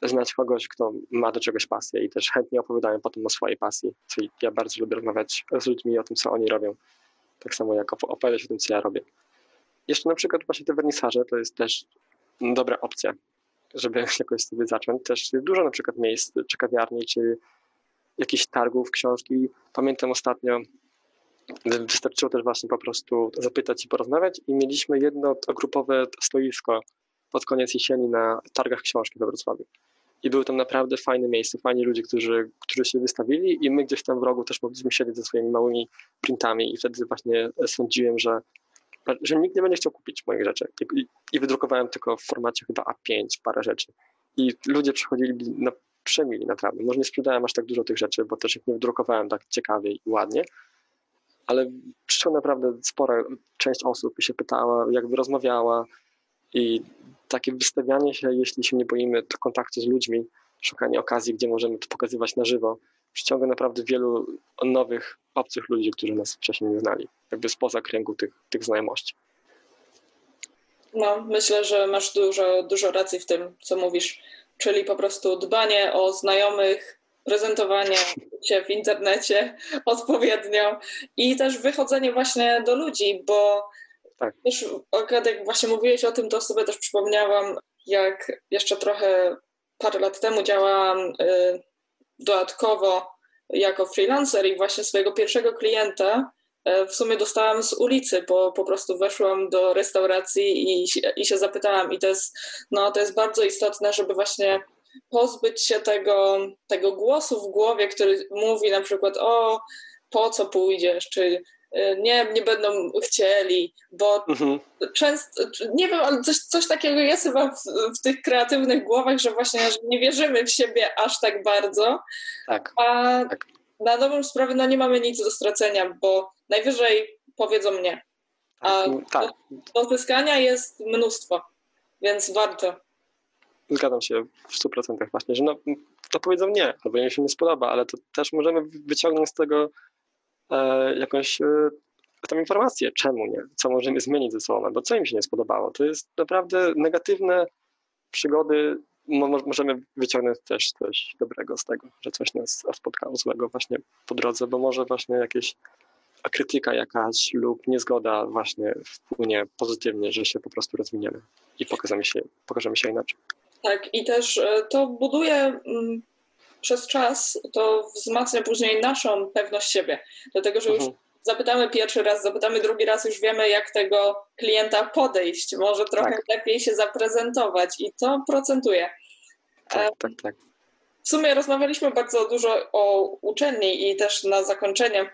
znać kogoś, kto ma do czegoś pasję i też chętnie opowiadają potem o swojej pasji. Czyli ja bardzo lubię rozmawiać z ludźmi o tym, co oni robią. Tak samo jak opowiadać o tym, co ja robię. Jeszcze na przykład właśnie te wernisaże to jest też dobra opcja, żeby [LAUGHS] jakoś sobie zacząć. Też dużo na przykład miejsc, czy kawiarni, czy jakichś targów, książki. Pamiętam ostatnio, wystarczyło też właśnie po prostu zapytać i porozmawiać i mieliśmy jedno grupowe stoisko pod koniec jesieni na targach książki we Wrocławiu. I były tam naprawdę fajne miejsca, fajni ludzie, którzy, którzy się wystawili i my gdzieś tam w rogu też mogliśmy siedzieć ze swoimi małymi printami i wtedy właśnie sądziłem, że, że nikt nie będzie chciał kupić moich rzeczy. I, i wydrukowałem tylko w formacie chyba A5 parę rzeczy. I ludzie przychodzili na przemili naprawdę. Może nie sprzedałem aż tak dużo tych rzeczy, bo też ich nie wydrukowałem tak ciekawie i ładnie, ale przyszła naprawdę spora część osób i się pytała, jakby rozmawiała i takie wystawianie się, jeśli się nie boimy kontaktu z ludźmi, szukanie okazji, gdzie możemy to pokazywać na żywo, przyciąga naprawdę wielu nowych, obcych ludzi, którzy nas wcześniej nie znali, jakby spoza kręgu tych, tych znajomości. No, myślę, że masz dużo, dużo racji w tym, co mówisz, czyli po prostu dbanie o znajomych, prezentowanie się w internecie [LAUGHS] odpowiednio i też wychodzenie właśnie do ludzi, bo tak. Też, jak właśnie mówiłeś o tym, to sobie też przypomniałam, jak jeszcze trochę parę lat temu działałam y, dodatkowo jako freelancer i właśnie swojego pierwszego klienta y, w sumie dostałam z ulicy, bo po prostu weszłam do restauracji i, i się zapytałam. I to jest, no, to jest bardzo istotne, żeby właśnie pozbyć się tego, tego głosu w głowie, który mówi na przykład o po co pójdziesz, czy nie, nie będą chcieli, bo mhm. często, nie wiem, ale coś, coś takiego jest chyba w, w, tych kreatywnych głowach, że właśnie że nie wierzymy w siebie aż tak bardzo, tak. a tak. na dobrą sprawę no nie mamy nic do stracenia, bo najwyżej powiedzą nie. A tak. do, do zyskania jest mnóstwo, więc warto. Zgadzam się w 100% właśnie, że no, to powiedzą nie, albo im się nie spodoba, ale to też możemy wyciągnąć z tego jakąś e, tam informację, czemu nie, co możemy zmienić ze sobą, bo co im się nie spodobało. To jest naprawdę negatywne przygody, możemy wyciągnąć też coś dobrego z tego, że coś nas spotkało złego właśnie po drodze, bo może właśnie jakieś krytyka jakaś lub niezgoda właśnie wpłynie pozytywnie, że się po prostu rozwiniemy i pokażemy się, pokażemy się inaczej. Tak, i też e, to buduje mm, przez czas to wzmacnia później naszą pewność siebie. Dlatego, że już mhm. zapytamy pierwszy raz, zapytamy drugi raz, już wiemy, jak tego klienta podejść, może trochę tak. lepiej się zaprezentować i to procentuje. Tak, tak, tak. W sumie rozmawialiśmy bardzo dużo o uczelni i też na zakończenie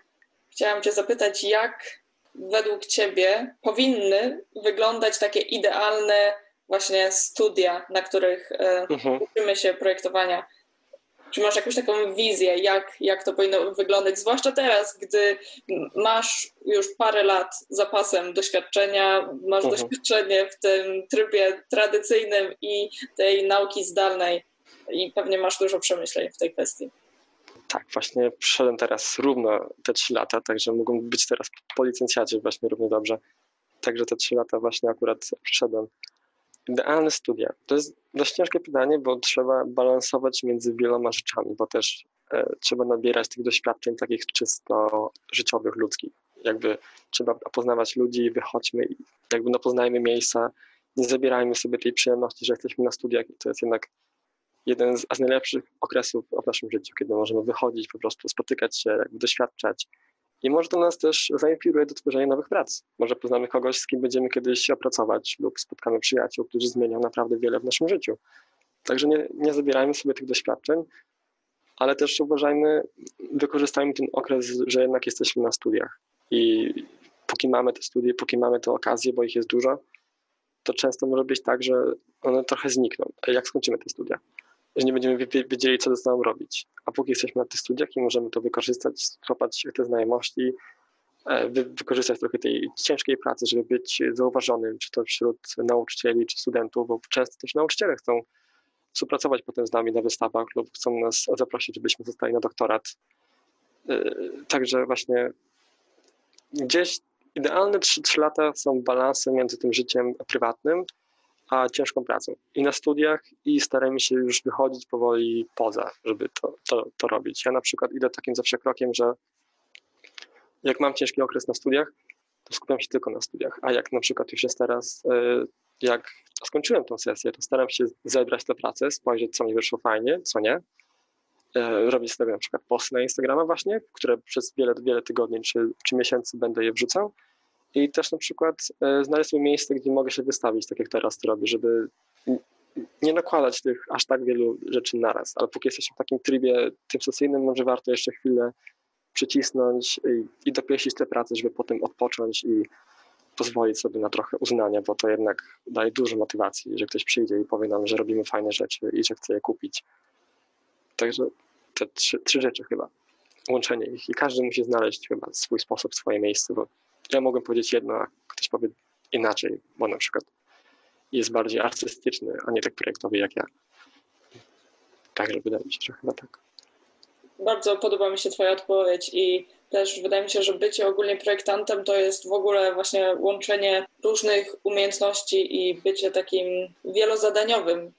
chciałam Cię zapytać, jak według Ciebie powinny wyglądać takie idealne właśnie studia, na których e, mhm. uczymy się projektowania czy masz jakąś taką wizję, jak, jak to powinno wyglądać, zwłaszcza teraz, gdy masz już parę lat zapasem doświadczenia, masz mhm. doświadczenie w tym trybie tradycyjnym i tej nauki zdalnej i pewnie masz dużo przemyśleń w tej kwestii. Tak, właśnie przeszedłem teraz równo te trzy lata, także mógłbym być teraz po licencjacie właśnie równie dobrze. Także te trzy lata właśnie akurat przeszedłem. Idealne studia. To jest dość ciężkie pytanie, bo trzeba balansować między wieloma rzeczami, bo też e, trzeba nabierać tych doświadczeń takich czysto życiowych, ludzkich. Jakby trzeba poznawać ludzi, wychodźmy, jakby no poznajmy miejsca, nie zabierajmy sobie tej przyjemności, że jesteśmy na studiach i to jest jednak jeden z, z najlepszych okresów w naszym życiu, kiedy możemy wychodzić, po prostu spotykać się, doświadczać, i może to nas też zainspiruje do tworzenia nowych prac. Może poznamy kogoś, z kim będziemy kiedyś opracować, lub spotkamy przyjaciół, którzy zmienią naprawdę wiele w naszym życiu. Także nie, nie zabierajmy sobie tych doświadczeń, ale też uważajmy, wykorzystajmy ten okres, że jednak jesteśmy na studiach. I póki mamy te studia, póki mamy te okazje, bo ich jest dużo, to często może być tak, że one trochę znikną. Jak skończymy te studia? Że nie będziemy wiedzieli, co ze sobą robić. A póki jesteśmy na tych studiach i możemy to wykorzystać, skopać te znajomości, e, wy, wykorzystać trochę tej ciężkiej pracy, żeby być zauważonym, czy to wśród nauczycieli, czy studentów, bo często też nauczyciele chcą współpracować potem z nami na wystawach lub chcą nas zaprosić, żebyśmy zostali na doktorat. Także właśnie gdzieś idealne 3, 3 lata są balansem między tym życiem prywatnym a ciężką pracą. I na studiach, i staramy się już wychodzić powoli poza, żeby to, to, to robić. Ja na przykład idę takim zawsze krokiem, że jak mam ciężki okres na studiach, to skupiam się tylko na studiach. A jak na przykład już jest teraz, e, jak skończyłem tą sesję, to staram się zebrać tę pracę, spojrzeć, co mi wyszło fajnie, co nie. E, robić sobie na przykład posty na Instagrama właśnie, które przez wiele, wiele tygodni czy, czy miesięcy będę je wrzucał i też na przykład e, znaleźć sobie miejsce, gdzie mogę się wystawić, tak jak teraz to robię, żeby nie nakładać tych aż tak wielu rzeczy naraz, ale póki jesteśmy w takim trybie tym sesyjnym, może warto jeszcze chwilę przycisnąć i, i dopieścić tę pracę, żeby potem odpocząć i pozwolić sobie na trochę uznania, bo to jednak daje dużo motywacji, że ktoś przyjdzie i powie nam, że robimy fajne rzeczy i że chce je kupić. Także te trzy, trzy rzeczy chyba, łączenie ich i każdy musi znaleźć chyba swój sposób, swoje miejsce, bo ja mogę powiedzieć jedno, a ktoś powie inaczej, bo na przykład jest bardziej artystyczny, a nie tak projektowy jak ja. Także wydaje mi się, że chyba tak. Bardzo podoba mi się Twoja odpowiedź i też wydaje mi się, że bycie ogólnie projektantem to jest w ogóle właśnie łączenie różnych umiejętności i bycie takim wielozadaniowym.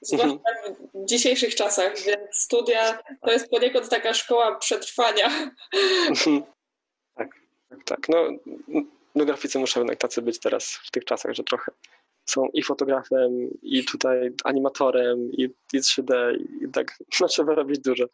Zwłaszcza mhm. w dzisiejszych czasach, więc studia to jest poniekąd taka szkoła przetrwania. [LAUGHS] Tak. No, no graficy muszą jednak tacy być teraz w tych czasach, że trochę są i fotografem, i tutaj animatorem, i, i 3D, i tak [LAUGHS] no, trzeba robić dużo.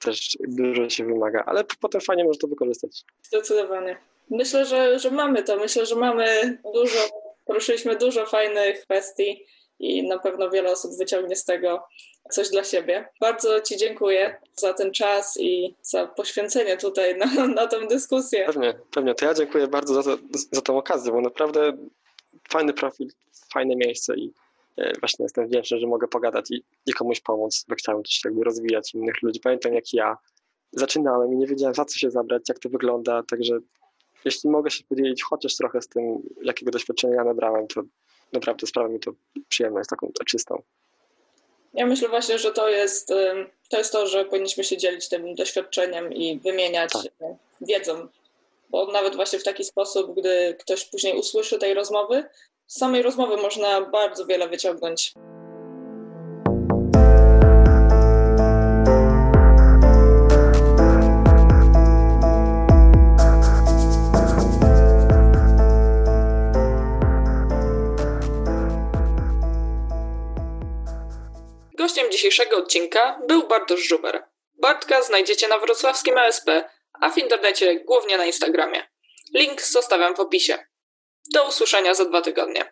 Też dużo się wymaga, ale potem fajnie można to wykorzystać. Zdecydowanie. Myślę, że, że mamy to. Myślę, że mamy dużo, poruszyliśmy dużo fajnych kwestii i na pewno wiele osób wyciągnie z tego coś dla siebie. Bardzo Ci dziękuję za ten czas i za poświęcenie tutaj na, [LAUGHS] na tę dyskusję. Pewnie, pewnie. To ja dziękuję bardzo za, to, za tę okazję, bo naprawdę fajny profil, fajne miejsce i e, właśnie jestem wdzięczny, że mogę pogadać i, i komuś pomóc, bo chciałem też jakby rozwijać innych ludzi. Pamiętam jak ja zaczynałem i nie wiedziałem za co się zabrać, jak to wygląda, także jeśli mogę się podzielić chociaż trochę z tym, jakiego doświadczenia ja nabrałem, to naprawdę sprawia mi to przyjemność taką czystą. Ja myślę właśnie, że to jest, to jest to, że powinniśmy się dzielić tym doświadczeniem i wymieniać tak. wiedzą. Bo nawet właśnie w taki sposób, gdy ktoś później usłyszy tej rozmowy, z samej rozmowy można bardzo wiele wyciągnąć. Gościem dzisiejszego odcinka był Bartosz Żuber. Bartka znajdziecie na wrocławskim ASP, a w internecie głównie na Instagramie. Link zostawiam w opisie. Do usłyszenia za dwa tygodnie.